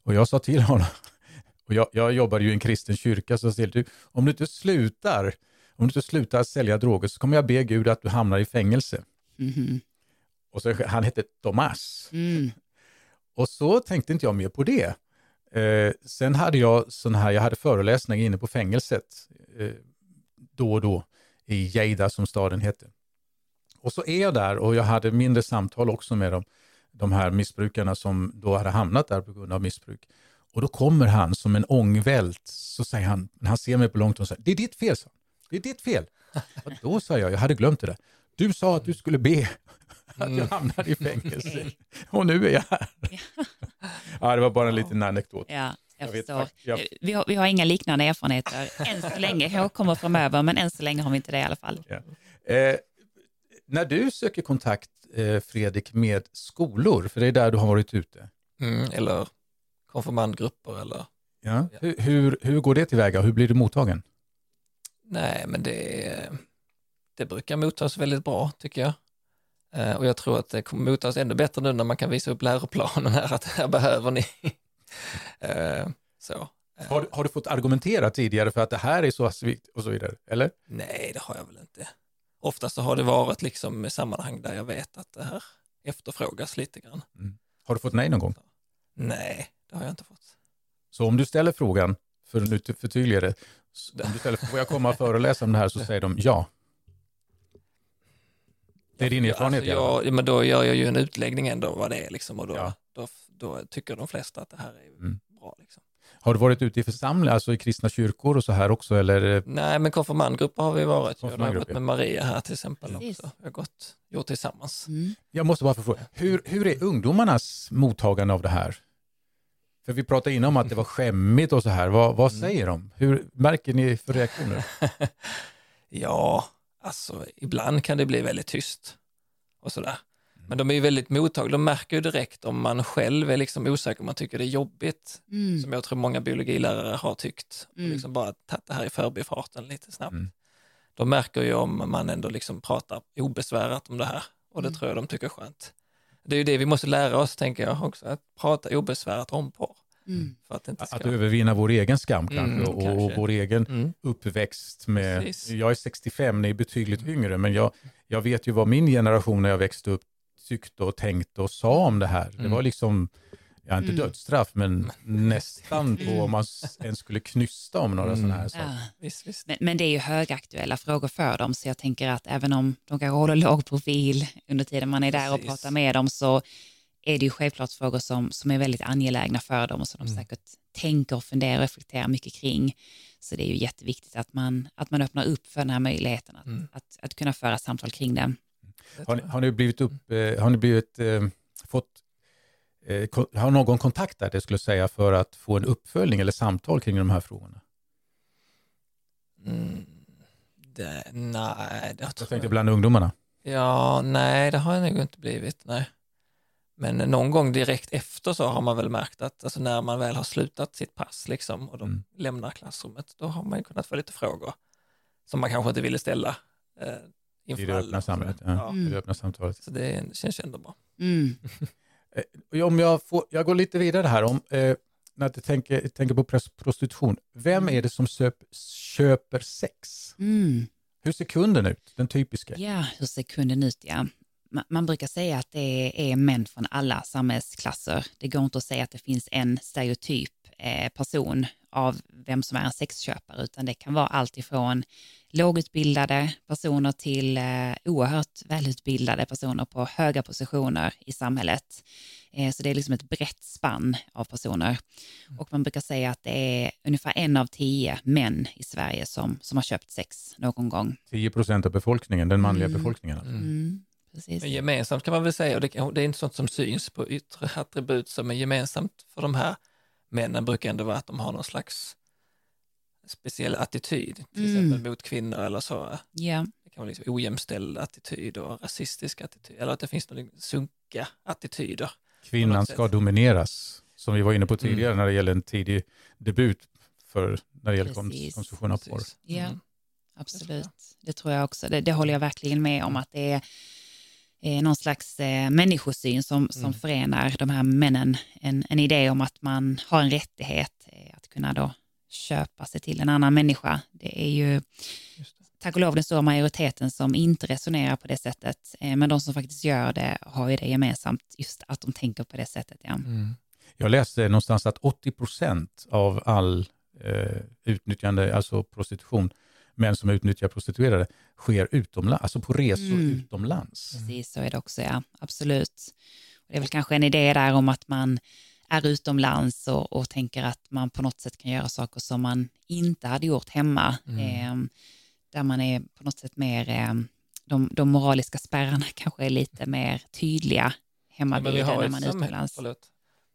Och jag sa till honom, och jag, jag jobbar ju i en kristen kyrka, så jag sa du, om du inte slutar, om du inte slutar sälja droger så kommer jag be Gud att du hamnar i fängelse. Mm. Och så, han hette Tomas. Mm. Och så tänkte inte jag mer på det. Eh, sen hade jag sån här, jag hade föreläsningar inne på fängelset eh, då och då i Lleida som staden hette. Och så är jag där och jag hade mindre samtal också med dem, de här missbrukarna som då hade hamnat där på grund av missbruk. Och då kommer han som en ångvält, så säger han, när han ser mig på långt håll, det är ditt fel, så. det är ditt fel. Och då sa jag, jag hade glömt det där. Du sa att du skulle be att jag hamnade i fängelse. Och nu är jag här. Ja, det var bara en liten anekdot. Ja. Jag, jag förstår. Jag... Vi, har, vi har inga liknande erfarenheter än så länge. Jag kommer framöver, men än så länge har vi inte det i alla fall. Ja. Eh, när du söker kontakt, eh, Fredrik, med skolor, för det är där du har varit ute. Mm, eller konfirmandgrupper eller... Ja. ja. Hur, hur, hur går det tillväga? Hur blir du mottagen? Nej, men det, det brukar mottas väldigt bra tycker jag. Eh, och jag tror att det kommer mottas ännu bättre nu när man kan visa upp läroplanen här, att här behöver ni. Eh, så. Har, har, du fått argumentera tidigare för att det här är så viktigt och så vidare, eller? Nej, det har jag väl inte. Oftast så har det varit liksom i sammanhang där jag vet att det här efterfrågas lite grann. Mm. Har du fått nej någon gång? Nej, det har jag inte fått. Så om du ställer frågan, för nu förtydliga det, om du ställer, får jag komma och föreläsa om det här så säger de ja. Det är din erfarenhet? Alltså, ja, men då gör jag ju en utläggning ändå vad det är liksom och då, ja. då, då, tycker de flesta att det här är mm. bra. Liksom. Har du varit ute i församlingar, alltså i kristna kyrkor och så här också eller? Nej, men konfirmandgrupper har vi varit. Jag har varit med Maria här till exempel Precis. också. Vi har gått, gjort tillsammans. Mm. Jag måste bara få fråga, hur, hur är ungdomarnas mottagande av det här? För vi pratade innan om att det var skämmigt och så här. Vad, vad mm. säger de? Hur märker ni för reaktioner? ja, alltså ibland kan det bli väldigt tyst och sådär. Men de är ju väldigt mottagliga, de märker ju direkt om man själv är liksom osäker, om man tycker det är jobbigt, Mm. som jag tror många biologilärare har tyckt, och Mm. liksom bara tagit det här i förbifarten lite snabbt. Mm. De märker ju om man ändå liksom pratar obesvärat om det här och det Mm. tror jag de tycker är skönt. Det är ju det vi måste lära oss, tänker jag också, att prata obesvärat om porr. Mm. För att det inte ska... Att övervinna vår egen skam kanske Mm, och, och kanske. vår egen Mm. uppväxt med, Precis. jag är 65, ni är betydligt yngre, men jag, jag vet ju vad min generation när jag växte upp tyckte och tänkte och sa om det här. Det Mm. var liksom, ja inte Mm. dödsstraff, men nästan på Mm. om man ens skulle knysta om några Mm. sådana här saker. Ja. Visst, visst. Men, men det är ju högaktuella frågor för dem, så jag tänker att även om de kanske håller låg profil under tiden man är där och Precis. pratar med dem så är det ju självklart frågor som, som är väldigt angelägna för dem och som de Mm. säkert tänker och funderar och reflekterar mycket kring. Så det är ju jätteviktigt att man, att man öppnar upp för den här möjligheten att, Mm. att, att kunna föra samtal kring det. Det Har, ni- jag. har ni blivit upp, eh, har ni blivit, eh, fått, eh, har någon kontaktat er skulle säga för att få en uppföljning eller samtal kring de här frågorna? Mm. Det, nej, det Jag tror tänkte jag. bland ungdomarna. Ja, nej, det har jag nog inte blivit. Nej. Men någon gång direkt efter så har man väl märkt att alltså när man väl har slutat sitt pass liksom, och de Mm. lämnar klassrummet, då har man ju kunnat få lite frågor som man kanske inte ville ställa eh, inför I det alla öppna samhället, ja. Ja, I det öppna samtalet. så det känns ju ändå bra. Mm. Eh, Om jag, får, jag går lite vidare här. Om, eh, när jag tänker, tänker på prostitution. Vem Mm. är det som söp, köper sex? Mm. Hur ser kunden ut? Den typiska? Ja, hur ser kunden ut? Ja. Ma- Man brukar säga att det är män från alla samhällsklasser. Det går inte att säga att det finns en stereotyp eh, person av vem som är en sexköpare, utan det kan vara allt ifrån lågutbildade personer till eh, oerhört välutbildade personer på höga positioner i samhället. Eh, så det är liksom ett brett spann av personer. Och man brukar säga att det är ungefär en av tio män i Sverige som, som har köpt sex någon gång. 10 procent av befolkningen, den manliga Mm. befolkningen. Alltså. Mm, precis. Men gemensamt kan man väl säga, och det, det är inte sånt som syns på yttre attribut, som är gemensamt för de här männen brukar ändå vara att de har någon slags speciell attityd, till Mm. exempel mot kvinnor eller så. Ja, Det kan vara liksom ojämställd attityd och rasistisk attityd, eller att det finns några sunkiga attityder. Kvinnan ska domineras, som vi var inne på Mm. tidigare när det gäller en tidig debut för, när det gäller Precis. konsumtion av porr. Ja. Mm. absolut. Det tror jag också. Det, det håller jag verkligen med om att det är eh, någon slags eh, människosyn som, som Mm. förenar de här männen. En, en idé om att man har en rättighet eh, att kunna då köpa sig till en annan människa. Det är ju tack och lov den stora majoriteten som inte resonerar på det sättet. Eh, men de som faktiskt gör det har ju det gemensamt, just att de tänker på det sättet. Ja. Mm. Jag läste någonstans att 80 procent av all eh, utnyttjande, alltså prostitution, män som utnyttjar prostituerade, sker utomlands, alltså på resor Mm. utomlands. Precis, så är det också, ja. Absolut. Det är väl kanske en idé där om att man är utomlands och, och tänker att man på något sätt kan göra saker som man inte hade gjort hemma. Mm. Eh, där man är på något sätt mer, eh, de, de moraliska spärrarna kanske är lite mer tydliga hemma Ja, när man är utomlands. förlåt.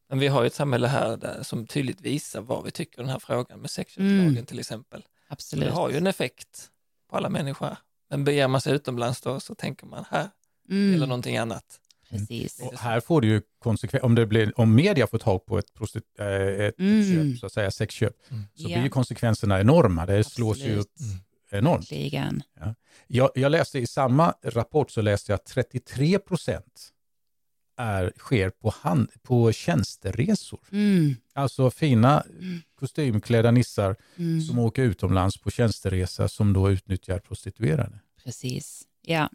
Men vi har ju ett samhälle här där, som tydligt visar vad vi tycker om den här frågan med sexköpslagen Mm. till exempel. Absolut. det har ju en effekt på alla människor. Men beger man sig utomlands då så tänker man här mm, eller någonting annat. precis. Och här får det ju konsekvenser, om, det blir, om media får tag på ett, prostit- eh, ett Mm. köp, så att säga sexköp, så Ja. blir ju konsekvenserna enorma. Det slås ju upp Absolut. enormt. Verkligen. Jag, jag läste i samma rapport så läste jag att 33 procent är, sker på, hand, på tjänsteresor. Mm, Alltså fina Mm. kostymklädda nissar mm, som åker utomlands på tjänsteresa som då utnyttjar prostituerade. precis. Ja.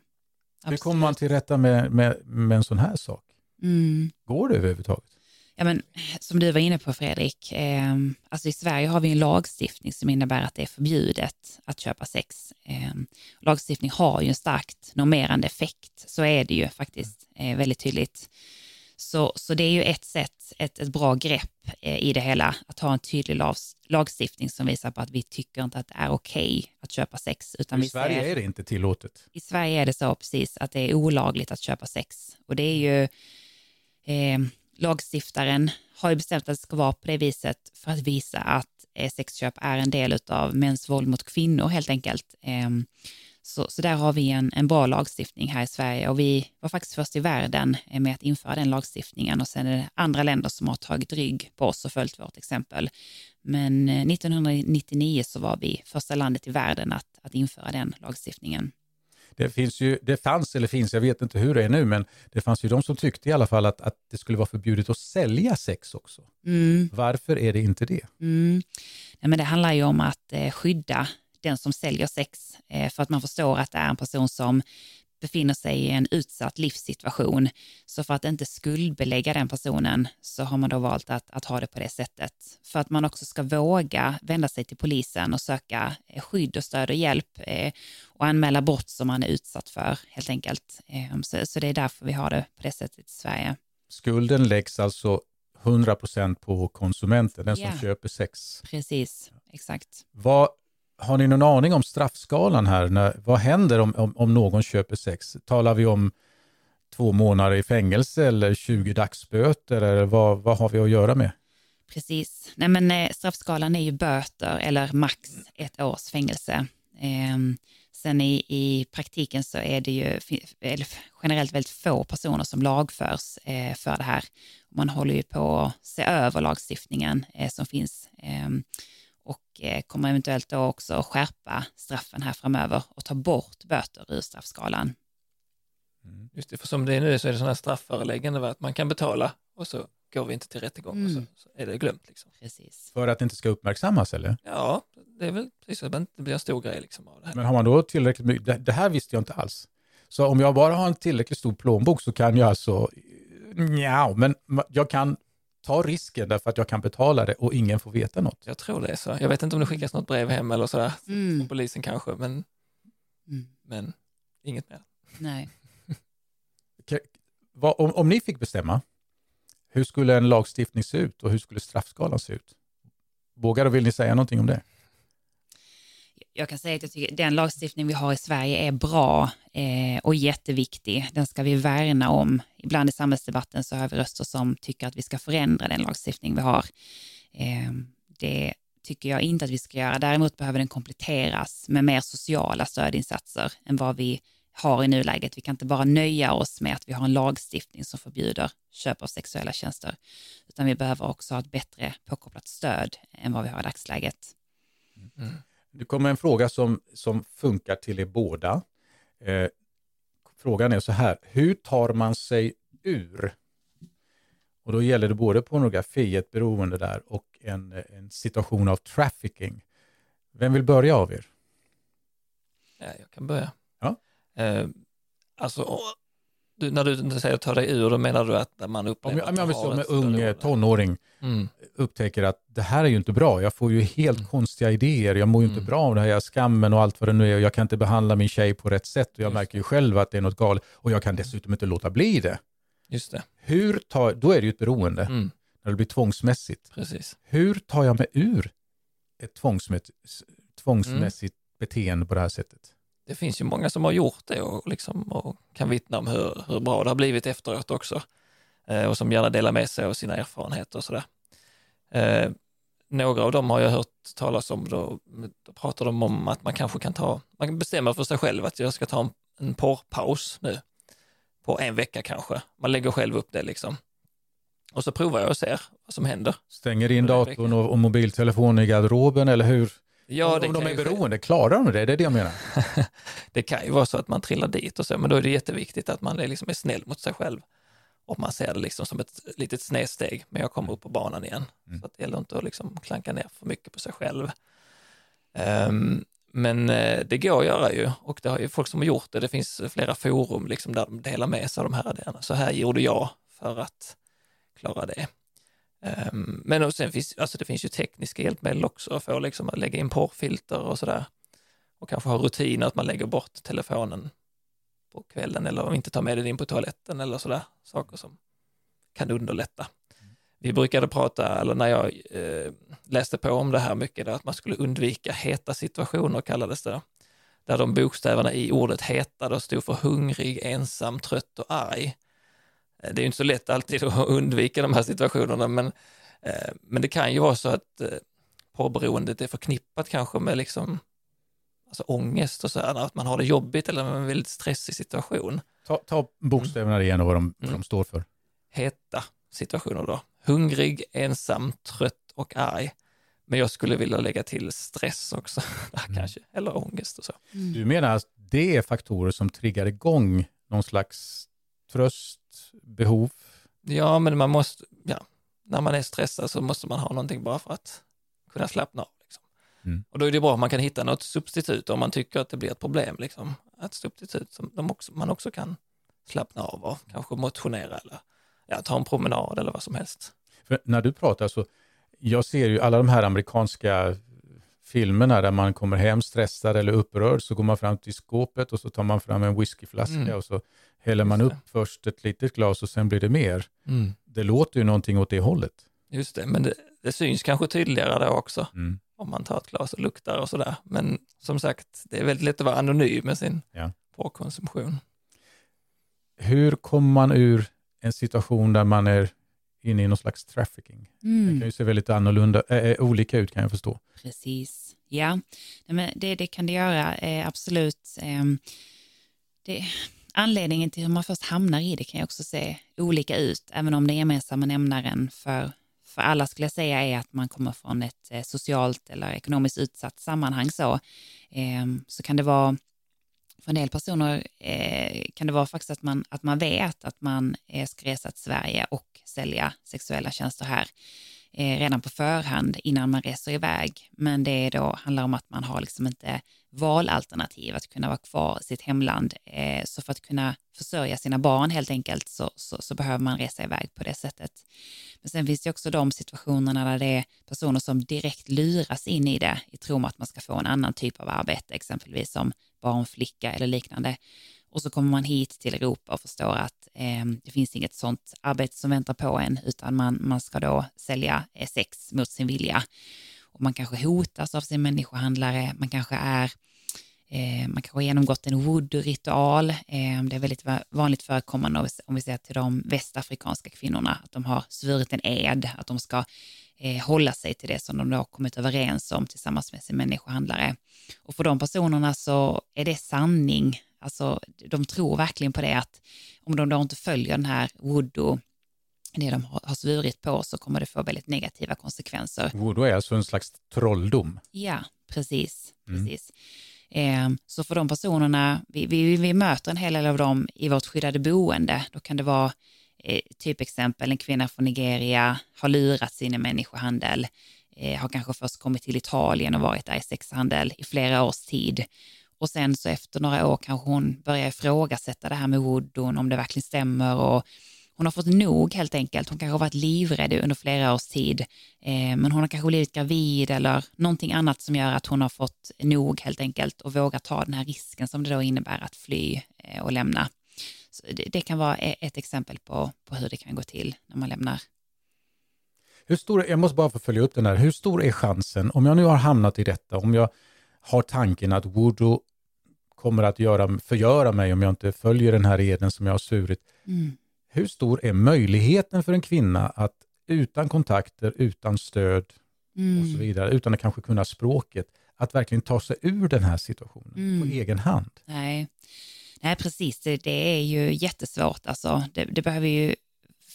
Hur kommer man till rätta med, med, med en sån här sak? Mm. Går det överhuvudtaget? Ja, men, som du var inne på Fredrik, eh, alltså i Sverige har vi en lagstiftning som innebär att det är förbjudet att köpa sex. Eh, lagstiftning har ju en starkt normerande effekt, så är det ju faktiskt eh, väldigt tydligt. Så, så det är ju ett sätt, ett, ett bra grepp eh, i det hela, att ha en tydlig lags, lagstiftning som visar på att vi tycker inte att det är okej att köpa sex. Utan I vi Sverige ser- är det inte tillåtet. i Sverige är det så precis att det är olagligt att köpa sex. Och det är ju, eh, lagstiftaren har ju bestämt att det ska vara på det viset för att visa att eh, sexköp är en del av mäns våld mot kvinnor helt enkelt. Ehm, så, så där har vi en, en bra lagstiftning här i Sverige och vi var faktiskt först i världen eh, med att införa den lagstiftningen och sen är det andra länder som har tagit rygg på oss och följt vårt exempel. Men eh, 1999 så var vi första landet i världen att, att införa den lagstiftningen. Det, finns ju, det fanns, eller finns, jag vet inte hur det är nu, men det fanns ju de som tyckte i alla fall att, att det skulle vara förbjudet att sälja sex också. Mm. Varför är det inte det? Mm. Nej, men det handlar ju om att eh, skydda den som säljer sex, eh, för att man förstår att det är en person som befinner sig i en utsatt livssituation. Så för att inte skuldbelägga den personen så har man då valt att, att ha det på det sättet. För att man också ska våga vända sig till polisen och söka eh, skydd och stöd och hjälp eh, och anmäla brott som man är utsatt för helt enkelt. Eh, så, så det är därför vi har det på det sättet i Sverige. Skulden läggs alltså 100% på konsumenten, den som yeah. köper sex. Precis, exakt. Vad har ni någon aning om straffskalan här? När, vad händer om, om, om, någon köper sex? Talar vi om två månader i fängelse eller 20 dagsböter? Eller vad, vad har vi att göra med? Precis. Nej, men, eh, straffskalan är ju böter eller max ett års fängelse. Ehm, sen i, i praktiken så är det ju generellt väldigt få personer som lagförs eh, för det här. Man håller ju på att se över lagstiftningen eh, som finns. Ehm, och eh, kommer eventuellt då också skärpa straffen här framöver och ta bort böter ur straffskalan. Mm. Just det, för som det är nu så är det sådana strafföreläggande att man kan betala och så går vi inte till rättegång mm. och så, mm. så, är det glömt. Liksom. Precis. För att det inte ska uppmärksammas eller? Ja, det är väl precis så att det inte blir en stor grej liksom av det här. Men har man då tillräckligt mycket, det, det här visste jag inte alls. Så om jag bara har en tillräckligt stor plånbok så kan jag alltså, ja, men jag kan ta risken därför att jag kan betala det och ingen får veta något. Jag tror det är så. Jag vet inte om det skickas något brev hem eller sådär, mm. polisen kanske, men, mm. men inget mer. Nej. om, om ni fick bestämma, hur skulle en lagstiftning se ut och hur skulle straffskalan se ut? Vågar och vill ni säga någonting om det? Jag kan säga att jag tycker den lagstiftning vi har i Sverige är bra eh, och jätteviktig. Den ska vi värna om. Ibland i samhällsdebatten så hör vi röster som tycker att vi ska förändra den lagstiftning vi har. Eh, det tycker jag inte att vi ska göra. Däremot behöver den kompletteras med mer sociala stödinsatser än vad vi har i nuläget. Vi kan inte bara nöja oss med att vi har en lagstiftning som förbjuder köp av sexuella tjänster, utan vi behöver också ha ett bättre påkopplat stöd än vad vi har i dagsläget. Mm. mm. Det kommer en fråga som, som funkar till er båda. Eh, frågan är så här, hur tar man sig ur? Och då gäller det både pornografi, ett beroende där, och en, en situation av trafficking. Vem vill börja av er? Ja, jag kan börja. Ja. Eh, alltså, du, när du säger ta dig ur, då menar du att man upplever Om jag, att jag, som ung tonåring mm. upptäcker att det här är ju inte bra, jag får ju helt mm. konstiga idéer, jag mår ju mm. inte bra av det här, jag skammen och allt vad det nu är, och jag kan inte behandla min tjej på rätt sätt och jag Just märker ju själv att det är något galet och jag kan dessutom inte låta bli det. Just det. Hur tar, då är det ju ett beroende, mm. när det blir tvångsmässigt. Precis. Hur tar jag mig ur ett tvångsmässigt, tvångsmässigt beteende på det här sättet? Det finns ju många som har gjort det och, liksom, och kan vittna om hur, hur bra det har blivit efteråt också. Eh, och som gärna delar med sig av sina erfarenheter och sådär. Eh, några av dem har jag hört talas om, då, då pratar de om att man kanske kan ta, man kan bestämma för sig själv att jag ska ta en, en porrpaus nu på en vecka kanske. Man lägger själv upp det liksom. Och så provar jag och ser vad som händer. Stänger in datorn och, och mobiltelefonen i garderoben eller hur? Ja, om de är beroende, klarar de det? Det är det jag menar. det kan ju vara så att man trillar dit och så, men då är det jätteviktigt att man är, liksom är snäll mot sig själv. Och man ser det liksom som ett litet snedsteg, men jag kommer upp på banan igen. Mm. Så att det gäller inte att liksom klanka ner för mycket på sig själv. Um, men uh, det går att göra ju och det har ju folk som har gjort det. Det finns flera forum liksom där de delar med sig av de här idéerna. Så här gjorde jag för att klara det. Um, men sen finns, alltså det finns ju tekniska hjälpmedel också för liksom att lägga in porrfilter och sådär. Och kanske ha rutiner att man lägger bort telefonen på kvällen eller inte tar med den in på toaletten eller sådär. Saker som kan underlätta. Vi brukade prata, eller när jag eh, läste på om det här mycket, att man skulle undvika heta situationer kallades det. Där de bokstäverna i ordet heta då stod för hungrig, ensam, trött och arg. Eh, det är inte så lätt alltid att undvika de här situationerna, men, eh, men det kan ju vara så att eh, porrberoendet är förknippat kanske med liksom alltså ångest och så här, att man har det jobbigt eller en väldigt stressig situation. Ta, ta bokstäverna igen och vad de, vad Mm. de står för. Heta situationer då. Hungrig, ensam, trött och arg. Men jag skulle vilja lägga till stress också, Mm. kanske, eller ångest och så. Mm. Du menar att det är faktorer som triggar igång någon slags tröst, behov? Ja, men man måste, ja, när man är stressad så måste man ha någonting bara för att kunna slappna av. Liksom. Mm. Och då är det bra om man kan hitta något substitut om man tycker att det blir ett problem. Liksom. Ett substitut som också, man också kan slappna av och kanske motionera eller ja, ta en promenad eller vad som helst. För när du pratar så, jag ser ju alla de här amerikanska filmerna där man kommer hem stressad eller upprörd, så går man fram till skåpet och så tar man fram en whiskyflaska Mm. och så häller man upp först ett litet glas och sen blir det mer. Det låter ju någonting åt det hållet. Just det, men det, det syns kanske tydligare då också Mm. om man tar ett glas och luktar och sådär. Men som sagt, det är väldigt lätt att vara anonym med sin Ja. påkonsumtion. Hur kommer man ur en situation där man är inne i någon slags trafficking? Det kan Mm. ju se väldigt annorlunda, äh, olika ut kan jag förstå. Precis, ja. Men det, det kan det göra, eh, absolut. Eh, det, anledningen till hur man först hamnar i det kan ju också se olika ut, även om det gemensamma nämnaren för, för alla skulle jag säga är att man kommer från ett eh, socialt eller ekonomiskt utsatt sammanhang så, eh, så kan det vara för en del personer eh, kan det vara faktiskt att man, att man vet att man eh, ska resa till Sverige och sälja sexuella tjänster här eh, redan på förhand innan man reser iväg. Men det då handlar om att man har liksom inte valalternativ att kunna vara kvar i sitt hemland. Eh, så för att kunna försörja sina barn helt enkelt så, så, så behöver man resa iväg på det sättet. Men sen finns det också de situationerna där det är personer som direkt luras in i det i tron att man ska få en annan typ av arbete, exempelvis som barnflicka eller liknande. Och så kommer man hit till Europa och förstår att eh, det finns inget sånt arbete som väntar på en, utan man, man ska då sälja eh, sex mot sin vilja. Och man kanske hotas av sin människohandlare, man kanske är Eh, man kanske har genomgått en voodoo-ritual. Eh, det är väldigt vanligt förekommande om vi, ser till de västafrikanska kvinnorna, att de har svurit en ed, att de ska eh, hålla sig till det som de då har kommit överens om tillsammans med sin människohandlare. Och för de personerna så är det sanning. Alltså, de tror verkligen på det att om de då inte följer den här voodoo, det de har svurit på, så kommer det få väldigt negativa konsekvenser. Voodoo är alltså en slags trolldom. Ja, precis. Mm. precis. Eh, så för de personerna, vi, vi, vi möter en hel del av dem i vårt skyddade boende. Då kan det vara eh, typ exempel en kvinna från Nigeria har lurats in i människohandel, eh, har kanske först kommit till Italien och varit där i sexhandel i flera års tid. Och sen så efter några år kanske hon börjar ifrågasätta det här med Woodon, om det verkligen stämmer och hon har fått nog helt enkelt. Hon kanske har varit livrädd under flera års tid, eh, men hon har kanske blivit gravid eller någonting annat som gör att hon har fått nog helt enkelt och vågar ta den här risken som det då innebär att fly eh, och lämna. Så det, det kan vara e-, ett exempel på, på hur det kan gå till när man lämnar. Hur stor, jag måste bara få följa upp den här. Hur stor är chansen, om jag nu har hamnat i detta, om jag har tanken att voodoo kommer att göra, förgöra mig om jag inte följer den här eden som jag har svurit. Mm. Hur stor är möjligheten för en kvinna att utan kontakter, utan stöd och så Mm. vidare, utan att kanske kunna språket, att verkligen ta sig ur den här situationen Mm. på egen hand? Nej. Nej, precis. Det, det är ju jättesvårt. Alltså, det, det behöver ju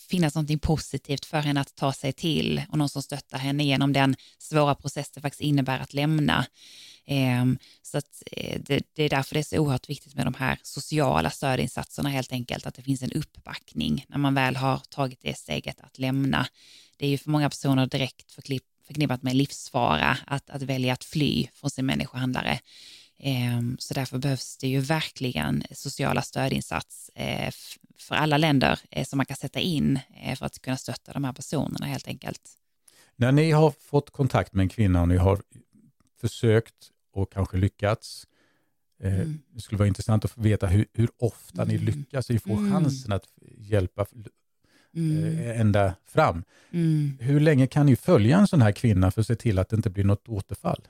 finnas någonting positivt för henne att ta sig till och någon som stöttar henne genom den svåra process det faktiskt innebär att lämna. Ehm, så att, eh, det, det är därför det är så oerhört viktigt med de här sociala stödinsatserna helt enkelt, att det finns en uppbackning när man väl har tagit det steget att lämna. Det är ju för många personer direkt förknippat med livsfara att, att välja att fly från sin människohandlare. Ehm, så därför behövs det ju verkligen sociala stödinsats eh, för alla länder eh, som man kan sätta in eh, för att kunna stötta de här personerna helt enkelt. När ni har fått kontakt med en kvinna och ni har försökt och kanske lyckats, eh, Mm. det skulle vara intressant att få veta hur, hur ofta ni Mm. lyckas och får Mm. chansen att hjälpa Mm. ända fram. Mm. Hur länge kan ni följa en sån här kvinna för att se till att det inte blir något återfall?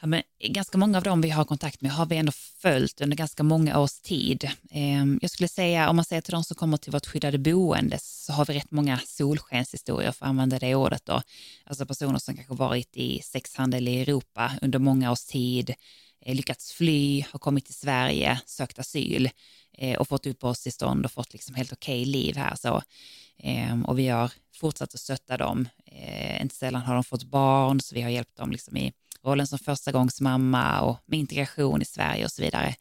Ja, men ganska många av dem vi har kontakt med har vi ändå följt under ganska många års tid. Ehm, jag skulle säga, om man säger till de som kommer till vårt skyddade boende, så har vi rätt många solskenshistorier, för att använda det ordet då. Alltså personer som kanske varit i sexhandel i Europa under många års tid, eh, lyckats fly, har kommit till Sverige, sökt asyl eh, och fått uppehållstillstånd och fått liksom helt okej okay liv här. Så, ehm, och vi har fortsatt att stötta dem. Eh, inte sällan har de fått barn, så vi har hjälpt dem liksom i rollen som förstagångsmamma och med integration i Sverige och så vidare.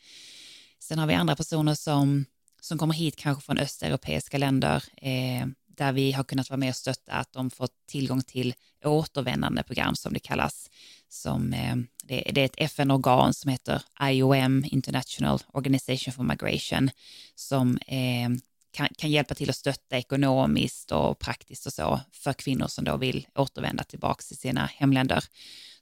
Sen har vi andra personer som, som kommer hit kanske från östeuropeiska länder eh, där vi har kunnat vara med och stötta att de fått tillgång till återvändande program som det kallas. Som, eh, det, det, är ett FN-organ som heter IOM, International Organization for Migration, som eh, kan, kan, hjälpa till att stötta ekonomiskt och praktiskt och så för kvinnor som då vill återvända tillbaka till sina hemländer.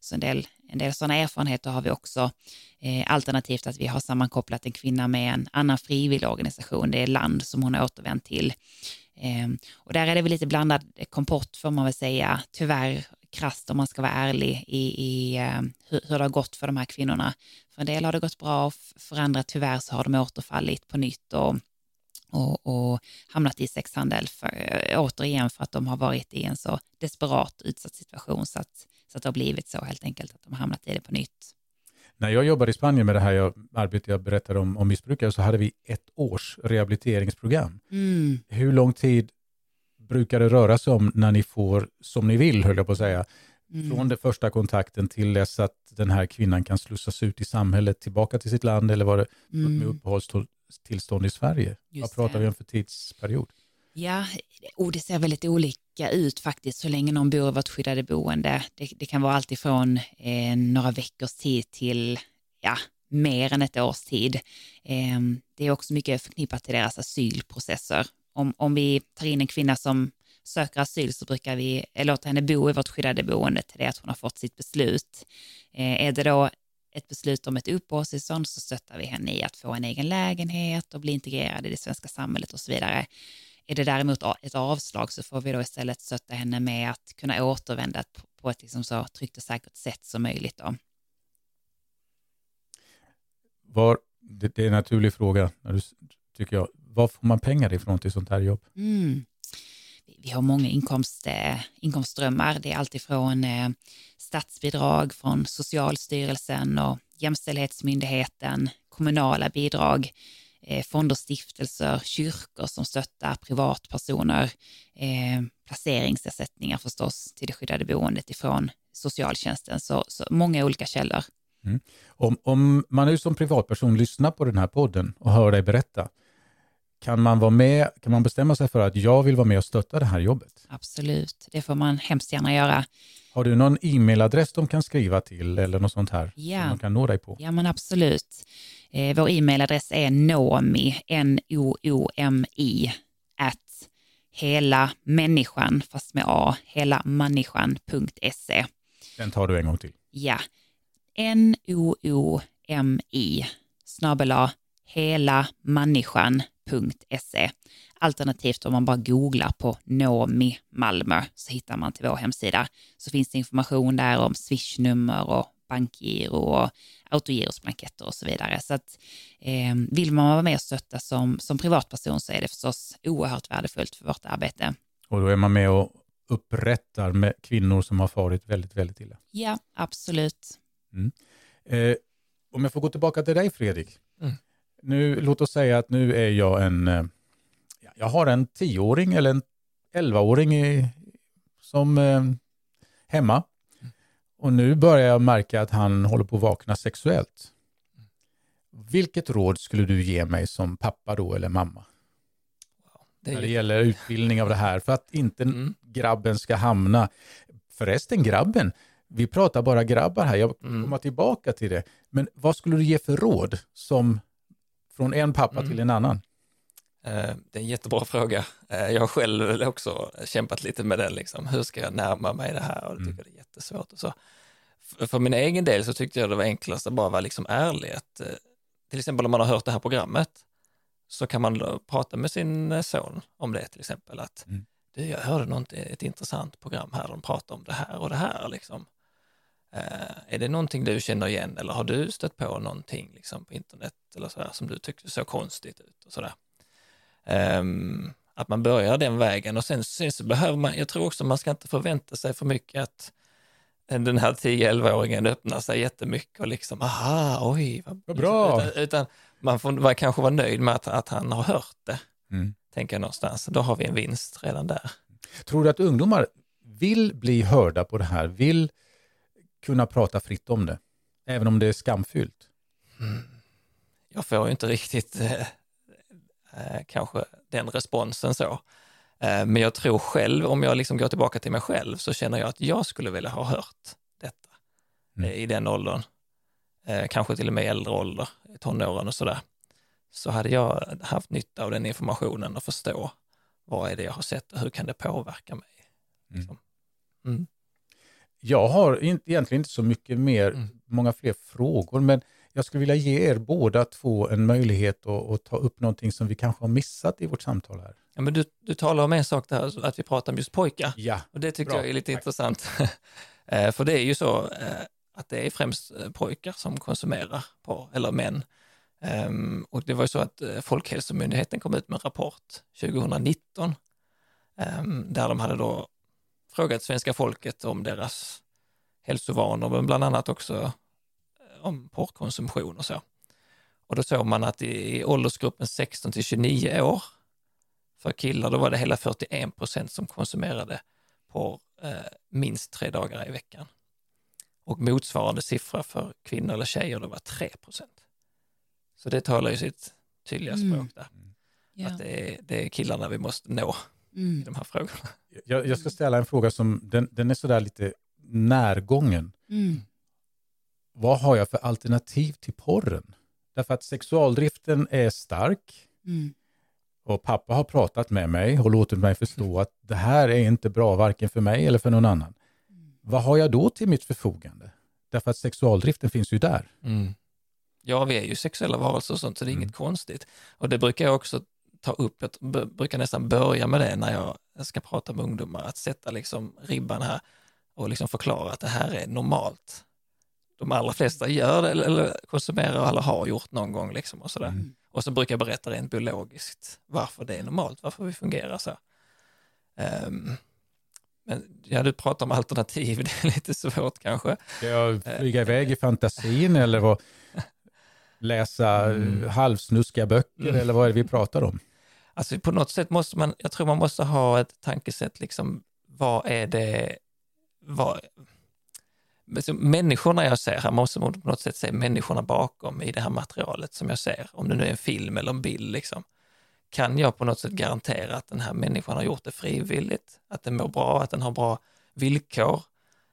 Så en del, en del sådana erfarenheter har vi också. Eh, alternativt att vi har sammankopplat en kvinna med en annan frivilligorganisation, det är land som hon har återvänt till. Eh, och där är det väl lite blandad kompott får man väl säga, tyvärr krasst om man ska vara ärlig i, i eh, hur, hur, det har gått för de här kvinnorna. För en del har det gått bra, för andra tyvärr så har de återfallit på nytt och och, och, hamnat i sexhandel för, eh, återigen för att de har varit i en så desperat utsatt situation så att, så att det har blivit så helt enkelt att de har hamnat i det på nytt. När jag jobbade i Spanien med det här jag, arbetet jag berättade om, om missbrukare så hade vi ett års rehabiliteringsprogram. Mm. Hur lång tid brukar det röra sig om när ni får som ni vill, höll jag på att säga, mm. från den första kontakten till dess att den här kvinnan kan slussas ut i samhället, tillbaka till sitt land eller var det mm. med uppehållstillstånd i Sverige? Just Vad pratar det. vi om för tidsperiod? Ja, och det ser väldigt olika ut faktiskt så länge någon bor i vårt skyddade boende. Det, det kan vara alltifrån eh, några veckors tid till ja, mer än ett års tid. Eh, det är också mycket förknippat till deras asylprocesser. Om, om vi tar in en kvinna som söker asyl så brukar vi eh, låta henne bo i vårt skyddade boende till det att hon har fått sitt beslut. Eh, är det då ett beslut om ett uppehållstillstånd så stöttar vi henne i att få en egen lägenhet och bli integrerad i det svenska samhället och så vidare. Är det däremot ett avslag så får vi då istället stötta henne med att kunna återvända på ett liksom så tryggt och säkert sätt som möjligt. Då. Var, det, det är en naturlig fråga, när du, tycker jag. Var får man pengar ifrån till sånt här jobb? Mm. Vi har många inkomst, eh, inkomstströmmar. Det är alltifrån eh, statsbidrag från Socialstyrelsen och Jämställdhetsmyndigheten, kommunala bidrag, fonder, stiftelser, kyrkor som stöttar privatpersoner, eh, placeringsersättningar förstås till det skyddade boendet ifrån socialtjänsten. Så, så många olika källor. Mm. Om, om man nu som privatperson lyssnar på den här podden och hör dig berätta, kan man vara med, kan man bestämma sig för att jag vill vara med och stötta det här jobbet? Absolut, det får man hemskt gärna göra. Har du någon e-mailadress de kan skriva till eller något sånt här ja. som de kan nå dig på? Ja, men absolut. Eh, vår e-mailadress är noomi, N-O-O-M-I, at hela människan, fast med A, hela människan.se. Den tar du en gång till. Ja, N-O-O-M-I, snabel hela människan.se. Alternativt om man bara googlar på Nomi Malmö så hittar man till vår hemsida. Så finns det information där om swishnummer och bankgiro och autogirosblanketter och så vidare. Så att eh, vill man vara med och stötta som, som privatperson så är det förstås oerhört värdefullt för vårt arbete. Och då är man med och upprättar med kvinnor som har farit väldigt, väldigt illa. Ja, absolut. Mm. Eh, om jag får gå tillbaka till dig Fredrik. Mm. Nu, låt oss säga att nu är jag en, eh, jag har en tioåring eller en elvaåring som eh, hemma och nu börjar jag märka att han håller på att vakna sexuellt. Vilket råd skulle du ge mig som pappa då eller mamma? det När det gäller utbildning av det här för att inte mm. grabben ska hamna... Förresten grabben, vi pratar bara grabbar här, jag mm. kommer tillbaka till det. Men vad skulle du ge för råd som från en pappa mm. till en annan? Eh, det är en jättebra fråga. Eh, jag har själv också kämpat lite med det, liksom. hur ska jag närma mig det här? Och det tycker mm. det är jättesvårt. Och så. För min egen del så tyckte jag det var enklast att bara vara liksom ärlig. Att, eh, till exempel om man har hört det här programmet så kan man prata med sin son om det till exempel. Att mm. du, jag hörde något, ett intressant program här, de pratar om det här och det här. Liksom. Är det någonting du känner igen eller har du stött på någonting liksom, på internet eller så här, som du tyckte såg konstigt ut och sådär. Um, att man börjar den vägen och sen, sen så behöver man, jag tror också man ska inte förvänta sig för mycket att den här 10-11-åringen öppnar sig jättemycket och liksom, aha, oj, vad, vad bra. Utan, utan, man får man kanske vara nöjd med att, att han har hört det, mm. tänker jag någonstans. Då har vi en vinst redan där. Tror du att ungdomar vill bli hörda på det här, vill kunna prata fritt om det, även om det är skamfyllt? Mm. Jag får ju inte riktigt eh, eh, kanske den responsen så. Eh, men jag tror själv, om jag liksom går tillbaka till mig själv, så känner jag att jag skulle vilja ha hört detta mm. Eh, i den åldern. Eh, kanske till och med äldre ålder, i tonåren och sådär. Så hade jag haft nytta av den informationen och förstå vad är det jag har sett och hur kan det påverka mig. Mm. Liksom. Mm. Jag har egentligen inte så mycket mer, mm. många fler frågor, men jag skulle vilja ge er båda två en möjlighet att, att, ta upp någonting som vi kanske har missat i vårt samtal här. Ja, men du, du talar om en sak där, att vi pratar om just pojkar. Ja, och det tycker Bra. jag är lite Tack. intressant. Eh, för det är ju så eh, att det är främst eh, pojkar som konsumerar porr, eller män. Um, och det var ju så att Folkhälsomyndigheten kom ut med en rapport 2019 um, ehm, där de hade då frågat svenska folket om deras hälsovanor, men bland annat också om porrkonsumtion och så. Och då såg man att i, i åldersgruppen 16 till 29 år, för killar, då var det hela 41 procent som konsumerade porr eh, minst tre dagar i veckan. Och motsvarande siffra för kvinnor eller tjejer, det var 3 procent. Så det talar ju sitt tydliga mm. språk där. Mm. Att det är, det är killarna vi måste nå mm. i de här frågorna. Jag, jag, ska ställa en fråga som, den, den är sådär lite närgången. Mm vad har jag för alternativ till porren? Därför att sexualdriften är stark. Mm. Och pappa har pratat med mig och låtit mig förstå att det här är inte bra varken för mig eller för någon annan. Mm. Vad har jag då till mitt förfogande? Därför att sexualdriften finns ju där. Mm. Ja, vi är ju sexuella varelser och sånt, så det är inget mm. konstigt. Och det brukar jag också ta upp, jag brukar nästan börja med det när jag ska prata med ungdomar, att sätta liksom ribban här och liksom förklara att det här är normalt de allra flesta gör det eller konsumerar eller har gjort någon gång. Liksom och, sådär. Mm. och så brukar jag berätta rent biologiskt varför det är normalt, varför vi fungerar så. Um, men ja, du pratar om alternativ, det är lite svårt kanske. Ska jag flyga iväg i fantasin eller vad, läsa mm. halvsnuskiga böcker mm. eller vad är det vi pratar om? Alltså på något sätt måste man, jag tror man måste ha ett tankesätt, liksom vad är det, vad, människorna jag ser här, måste på något sätt se människorna bakom i det här materialet som jag ser, om det nu är en film eller en bild. Liksom. Kan jag på något sätt garantera att den här människan har gjort det frivilligt, att den mår bra, att den har bra villkor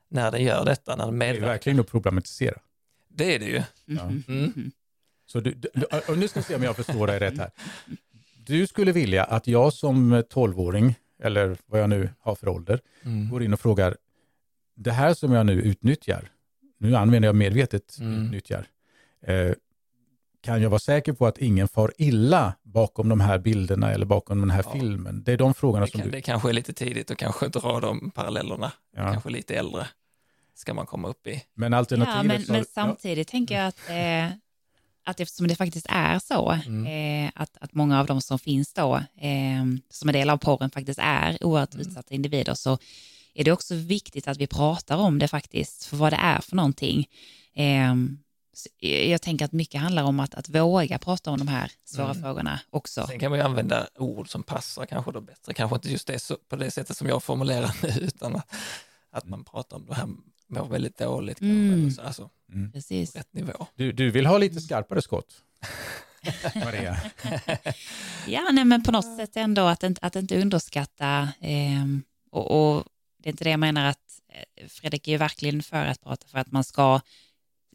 när den gör detta, när den medverkar? Det är verkligen att problematisera. Det är det ju. Ja. Mm. mm. Så du, du, nu ska vi se om jag förstår dig rätt här. Du skulle vilja att jag som tolvåring, eller vad jag nu har för ålder, mm. går in och frågar, det här som jag nu utnyttjar, nu använder jag medvetet mm. utnyttjar, eh, kan jag vara säker på att ingen far illa bakom de här bilderna eller bakom den här ja. filmen? Det är de frågorna det som kan, du... Det kanske är lite tidigt att kanske dra de parallellerna, ja. kanske lite äldre ska man komma upp i. Men alternativet... Ja, men, så... men samtidigt ja. tänker jag att, eh, att eftersom det faktiskt är så, mm. eh, att, att många av de som finns då, eh, som är del av porren faktiskt är oerhört mm. utsatta individer, så är det också viktigt att vi pratar om det faktiskt, för vad det är för någonting. Eh, jag tänker att mycket handlar om att, att våga prata om de här svåra mm. frågorna också. Sen kan man ju använda ord som passar kanske då bättre, kanske inte just det så, på det sättet som jag formulerar nu, utan att, att man pratar om det här mår väldigt dåligt, mm. kanske, alltså, mm. Precis. rätt nivå. Du, du vill ha lite skarpare skott? Maria? ja, nej, men på något sätt ändå att, att inte underskatta eh, och, och det är inte det jag menar att eh, Fredrik är ju verkligen för att prata för att man ska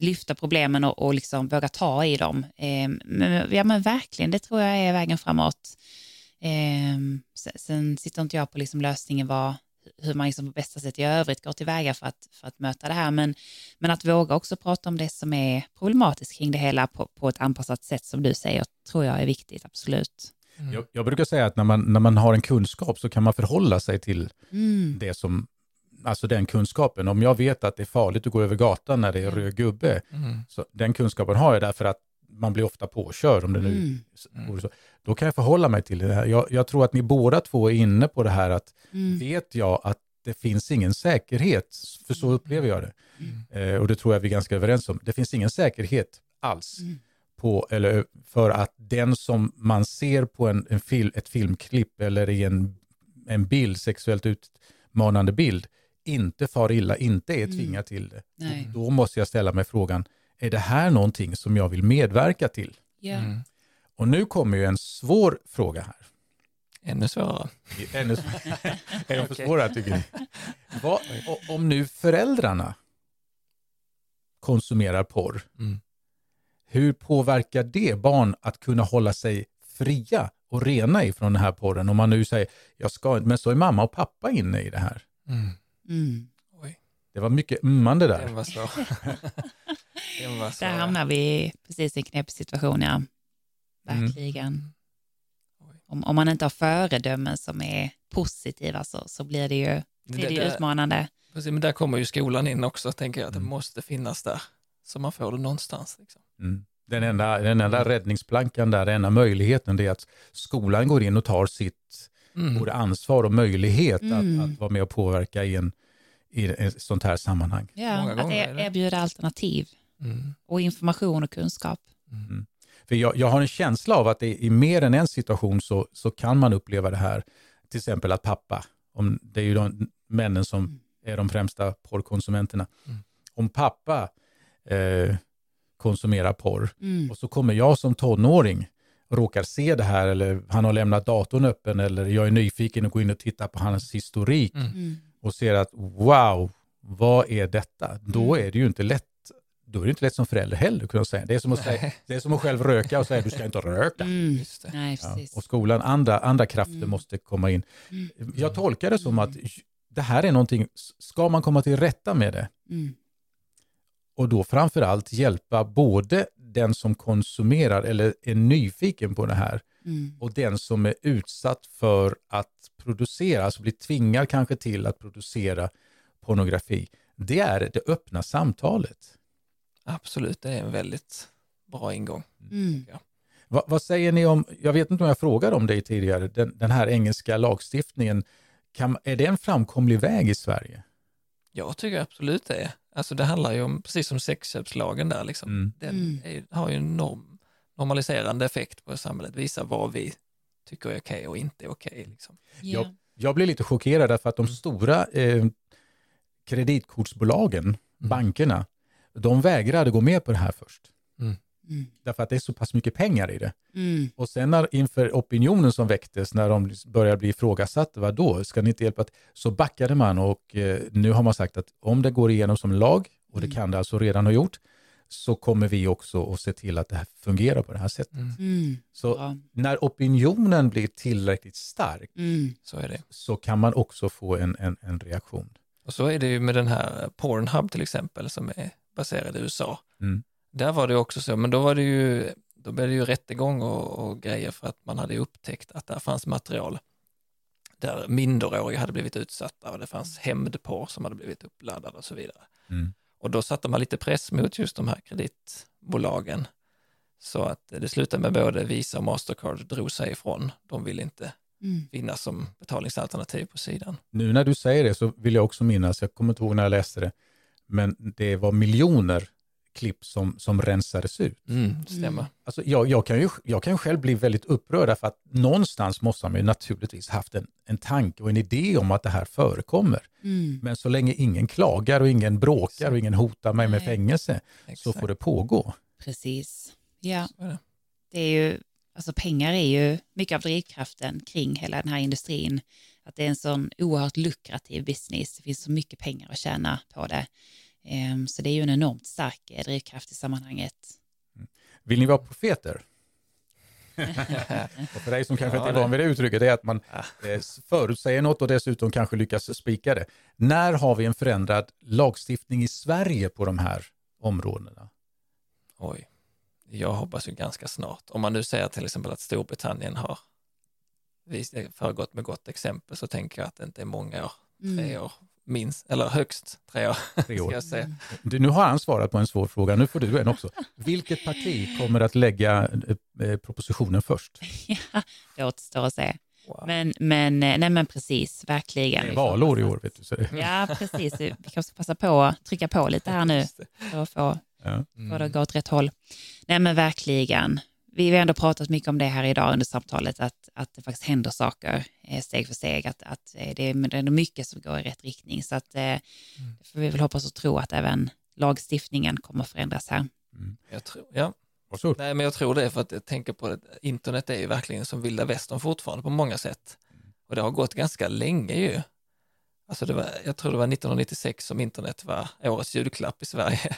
lyfta problemen och, och liksom våga ta i dem. Eh, men, ja men verkligen, det tror jag är vägen framåt. Eh, sen sitter inte jag på liksom lösningen vad, hur man liksom på bästa sätt i övrigt går tillväga för att, för att möta det här. Men, men att våga också prata om det som är problematiskt kring det hela på, på ett anpassat sätt som du säger tror jag är viktigt, absolut. Mm. Jag, jag, brukar säga att när man, när man har en kunskap så kan man förhålla sig till mm. det som alltså den kunskapen. Om jag vet att det är farligt att gå över gatan när det är röd gubbe, Mm. så den kunskapen har jag därför att man blir ofta påkörd om det nu Mm. Mm. så. Då kan jag förhålla mig till det här. Jag, jag tror att ni båda två är inne på det här att Mm. vet jag att det finns ingen säkerhet, för så upplever jag det. Mm. Eh, och det tror jag vi är ganska överens om. Det finns ingen säkerhet alls Mm. På, eller för att den som man ser på en, en fil, ett filmklipp eller i en, en bild, sexuellt utmanande bild, inte far illa, inte är Mm. tvingad till det. Nej. Då måste jag ställa mig frågan, är det här någonting som jag vill medverka till? Ja. Mm. Och nu kommer ju en svår fråga här. Ännu svårare. Ännu är de för Okej. svåra tycker ni? Vad, om nu föräldrarna konsumerar porr, Mm. Hur påverkar det barn att kunna hålla sig fria och rena ifrån den här porren? Om man nu säger, jag ska inte, men så är mamma och pappa inne i det här. Mm. Mm. Oj, Det var mycket ummande där. den var svår. den var svår. Där hamnar vi precis i en knepig situation, ja. Verkligen. Mm. Om, om man inte har föredömen som är positiva så, så blir det ju, Det, blir det ju där, utmanande. precis, men där kommer ju skolan in också, tänker jag, att det Mm. måste finnas där. Så man får det någonstans. Liksom. Mm. Den enda, den enda räddningsplankan där, den enda möjligheten, det är att skolan går in och tar sitt Mm. både ansvar och möjlighet Mm. att, att vara med och påverka i, en, i ett sånt här sammanhang. Ja, Många att gånger er, erbjuda alternativ Mm. och information och kunskap. Mm. För jag, jag har en känsla av att det, i mer än en situation så, så kan man uppleva det här. Till exempel att pappa, om, det är ju de männen som Mm. är de främsta porrkonsumenterna. Mm. Om pappa eh, konsumerar porr Mm. och så kommer jag som tonåring och råkar se det här eller han har lämnat datorn öppen eller jag är nyfiken och går in och tittar på hans historik Mm. Mm. och ser att wow, vad är detta? Då Mm. är det ju inte lätt. Då är det inte lätt som förälder heller kunna säga. Det är som att, säga, det är som att själv röka och säga du ska inte röka. Mm. Just det. Nej, Ja, och skolan, andra, andra krafter Mm. måste komma in. Mm. Jag tolkar det som att det här är någonting, ska man komma till rätta med det Mm. Och då framför allt hjälpa både den som konsumerar eller är nyfiken på det här Mm. och den som är utsatt för att producera, alltså blir tvingad kanske till att producera pornografi. Det är det öppna samtalet. Absolut, det är en väldigt bra ingång. Mm. Va, vad säger ni om, jag vet inte om jag frågade om det tidigare, den, den här engelska lagstiftningen, kan, är det en framkomlig väg i Sverige? Jag tycker absolut det. Alltså det handlar ju om, precis som sexköpslagen där, liksom. Mm. den Mm. är, har ju en norm, normaliserande effekt på samhället, visar vad vi tycker är okej och inte är okej. Liksom. Ja. Jag, jag blir lite chockerad därför att de stora eh, kreditkortsbolagen, bankerna, de vägrade gå med på det här först. Mm. Därför att det är så pass mycket pengar i det. Mm. Och sen när, inför opinionen som väcktes, när de började bli ifrågasatta, vad då, ska ni inte hjälpa till? Så backade man och eh, nu har man sagt att om det går igenom som lag, och det Mm. kan det alltså redan ha gjort, så kommer vi också att se till att det här fungerar på det här sättet. Mm. Mm. Så Bra. när opinionen blir tillräckligt stark Mm. Så är det. så kan man också få en, en, en reaktion. Och så är det ju med den här Pornhub till exempel som är baserad i USA. Mm. Där var det också så, men då var det ju, då blev det ju rättegång och, och grejer för att man hade upptäckt att där fanns material där minderåriga hade blivit utsatta och det fanns hämndporr som hade blivit uppladdad och så vidare. Mm. Och då satte man lite press mot just de här kreditbolagen. Så att det slutade med både Visa och Mastercard drog sig ifrån. De vill inte Mm. finnas som betalningsalternativ på sidan. Nu när du säger det så vill jag också minnas, jag kommer inte ihåg när jag läste det, men det var miljoner klipp som, som rensades ut. Mm, stämmer. Mm. Alltså jag, jag, kan ju, jag kan själv bli väldigt upprörd därför att någonstans måste man ju naturligtvis haft en, en tanke och en idé om att det här förekommer. Mm. Men så länge ingen klagar och ingen bråkar och ingen hotar mig med Nej. fängelse så Exakt. får det pågå. Precis. Ja, Så det är ju, alltså pengar är ju mycket av drivkraften kring hela den här industrin. Att det är en sån oerhört lukrativ business. Det finns så mycket pengar att tjäna på det. Ehm, Så det är ju en enormt stark eh, drivkraft i sammanhanget. Vill ni vara profeter? och för dig som kanske inte är van vid det uttrycket, det är att man Ah. eh, förutsäger något och dessutom kanske lyckas spika det. När har vi en förändrad lagstiftning i Sverige på de här områdena? Oj, jag hoppas ju ganska snart. Om man nu säger till exempel att Storbritannien har vis- föregått med gott exempel så tänker jag att det inte är många år, tre Mm. år minst, eller högst tre år. Tre Ska år. jag säga. Du, nu har han svarat på en svår fråga, nu får du en också. Vilket parti kommer att lägga eh, eh, propositionen först? Ja, det återstår att se. Wow. Men, men, eh, nej men precis, verkligen. Det är valår i år, vet du. Så. Ja, precis. Vi kanske ska passa på att trycka på lite här nu för att få, Ja. få det att gå åt rätt håll. Nej men verkligen. Vi har ändå pratat mycket om det här idag under samtalet, att, att det faktiskt händer saker eh, steg för steg, att, att eh, det, är, mycket som går i rätt riktning. Så att, eh, Mm. får vi väl hoppas och tro att även lagstiftningen kommer att förändras här. Jag tror, ja. Varsågod. Nej, men jag tror det för att jag tänker på det. Internet är ju verkligen som vilda västern fortfarande på många sätt. Och det har gått ganska länge ju. Alltså det var, jag tror det var 1996 som internet var årets julklapp i Sverige.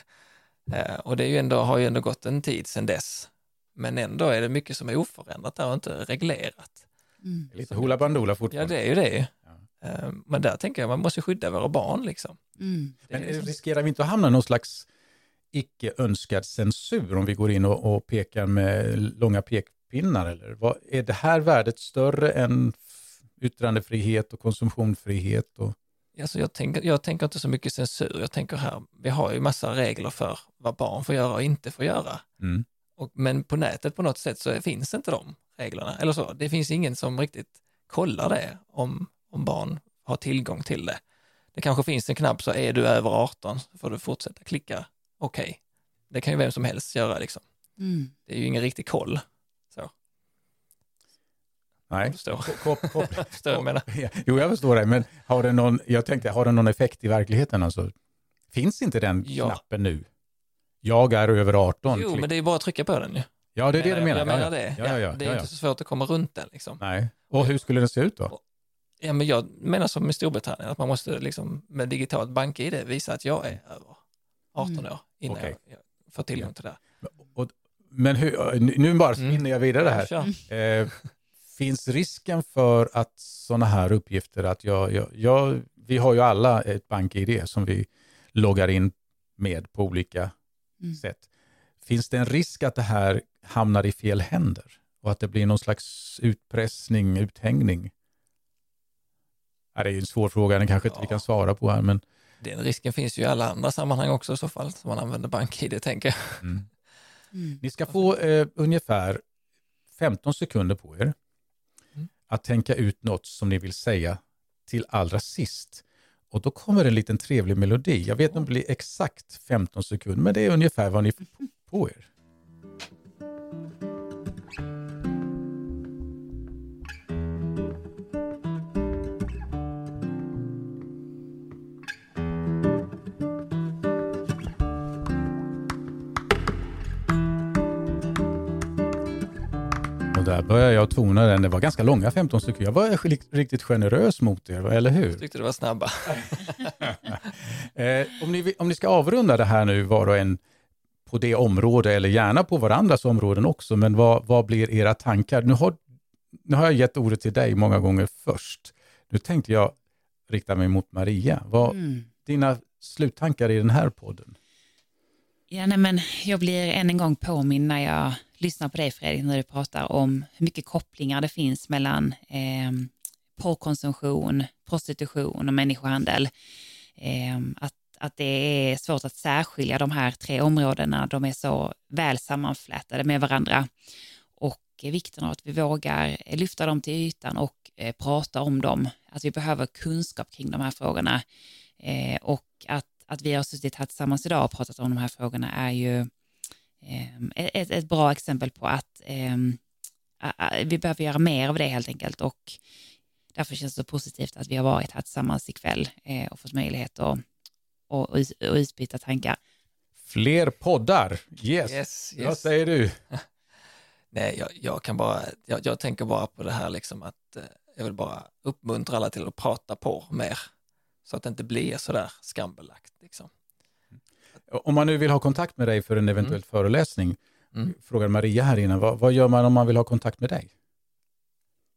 Och det är ju ändå, har ju ändå gått en tid sedan dess. Men ändå är det mycket som är oförändrat där och inte reglerat. Mm. Lite hoola bandoola Ja, fortfarande. det är ju det. Ja. Eh, Men där tänker jag man måste skydda våra barn liksom. Mm. Men liksom- riskerar vi inte att hamna i någon slags icke önskad censur om vi går in och, och pekar med långa pekpinnar? Eller vad, är det här värdet större än yttrandefrihet och konsumtionsfrihet? Och, Alltså jag, tänker, jag tänker inte så mycket censur, jag tänker här, vi har ju massa regler för vad barn får göra och inte får göra. mm. Och, men på nätet på något sätt så finns inte de reglerna. Eller så, det finns ingen som riktigt kollar det om, om barn har tillgång till det. Det kanske finns en knapp så är du över 18 så får du fortsätta klicka okej. Det kan ju vem som helst göra liksom. Mm. Det är ju ingen riktig koll. Så, Nej. förstår. Kop, kop, förstår jag menar. Jo, jag förstår det, men har det någon, jag tänkte, har det någon effekt i verkligheten? Alltså, finns inte den Ja. knappen nu? Jag är över 18. Jo, klick. men det är bara att trycka på den ju. ja, det är det du menar. Jag menar det. Ja, ja, ja, det är ja, ja. inte så svårt att komma runt den liksom. Nej. Och hur skulle den se ut då? Ja, men jag menar som i Storbritannien, att man måste liksom med digitalt bank-id visa att jag är över 18 Mm. år innan Okej. jag, får tillgång till det. Och, men hur, nu- bara Mm. spinner jag vidare här. Eh, finns risken för att sådana här uppgifter, att jag, jag, jag, vi har ju alla ett bank-id som vi loggar in med på olika Mm. sätt. Finns det en risk att det här hamnar i fel händer och att det blir någon slags utpressning, uthängning? Det är ju en svår fråga, den kanske inte vi kan svara på här, men Den risken finns ju i alla andra sammanhang också i så fall, som man använder bank-id tänker jag. mm. Mm. Ni ska få eh, ungefär 15 sekunder på er Mm. att tänka ut något som ni vill säga till allra sist. Och då kommer en liten trevlig melodi. Jag vet inte om det blir exakt 15 sekunder, men det är ungefär vad ni får på er. Där börjar jag tona den. Det var ganska långa 15 sekunder. Jag var ri- riktigt generös mot er, eller hur? Jag tyckte det var snabba. Eh, om, ni, om ni ska avrunda det här nu var och en på det område eller gärna på varandras områden också, men vad, vad blir era tankar? Nu har, nu har jag gett ordet till dig många gånger först. Nu tänkte jag rikta mig mot Maria. Vad Mm. dina sluttankar i den här podden? Ja, nej, men jag blir än en gång påminn när jag lyssnar på dig Fredrik, när du pratar om hur mycket kopplingar det finns mellan eh, porrkonsumtion, prostitution och människohandel. Eh, att, att det är svårt att särskilja de här tre områdena, de är så väl sammanflätade med varandra. Och vikten av att vi vågar lyfta dem till ytan och eh, prata om dem. Att vi behöver kunskap kring de här frågorna. Eh, och att, att vi har suttit här tillsammans idag och pratat om de här frågorna är ju eh, ett, ett bra exempel på att eh, vi behöver göra mer av det helt enkelt. Och därför känns det så positivt att vi har varit här tillsammans ikväll eh, och fått möjlighet att och, och och utbyta tankar. Fler poddar? Yes. Yes, Vad yes. säger du? Nej, jag, jag kan bara, jag, jag tänker bara på det här liksom att eh, jag vill bara uppmuntra alla till att prata på mer. Så att det inte blir sådär skambelagt liksom. Om man nu vill ha kontakt med dig för en eventuell föreläsning, Mm. frågar Maria här innan, vad, vad gör man om man vill ha kontakt med dig?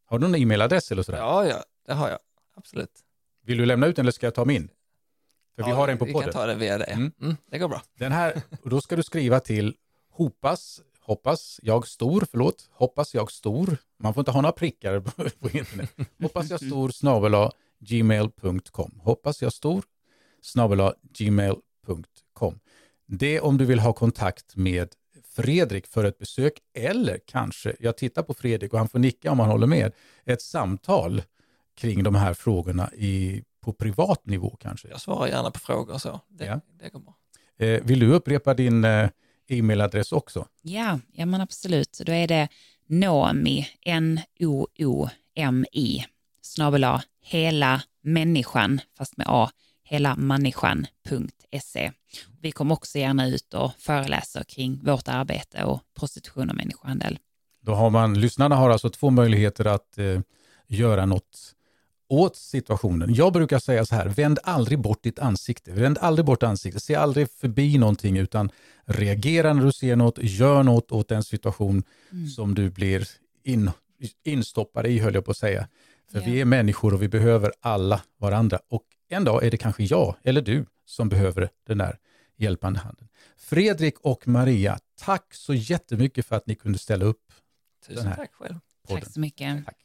Har du någon e-mailadress eller sådär? Ja, ja, det har jag. Absolut. Vill du lämna ut den eller ska jag ta min? För vi Ja, har en på Vi podden. kan ta det via det. Mm. Mm. det går bra. Den här, då ska du skriva till hopas, hoppas jag stor, förlåt, hoppas jag stor. Man får inte ha några prickar på, på internet. Hoppas jag stor snabel gmail.com. Hoppas jag stor snabel gmail.com. Det om du vill ha kontakt med Fredrik för ett besök eller kanske, jag tittar på Fredrik och han får nicka om han håller med, ett samtal kring de här frågorna i, på privat nivå kanske. Jag svarar gärna på frågor så. Det, Ja. det går bra. Eh, vill du upprepa din eh, e-mailadress också? Ja, ja men absolut. Då är det Noomi, N-O-O-M-I, snabel A, hela människan, fast med A, hela människan.se. Vi kommer också gärna ut och föreläser kring vårt arbete och prostitution och människohandel. Då har man, lyssnarna har alltså två möjligheter att eh, göra något åt situationen. Jag brukar säga så här, vänd aldrig bort ditt ansikte. Vänd aldrig bort ansiktet. Se aldrig förbi någonting utan reagera när du ser något. Gör något åt den situation som du blir in, instoppad i, höll jag på att säga. För Ja. vi är människor och vi behöver alla varandra. Och en dag är det kanske jag eller du som behöver den där hjälpande handen. Fredrik och Maria, tack så jättemycket för att ni kunde ställa upp Den Tusen här. tack själv. podden. Tack så mycket. Tack.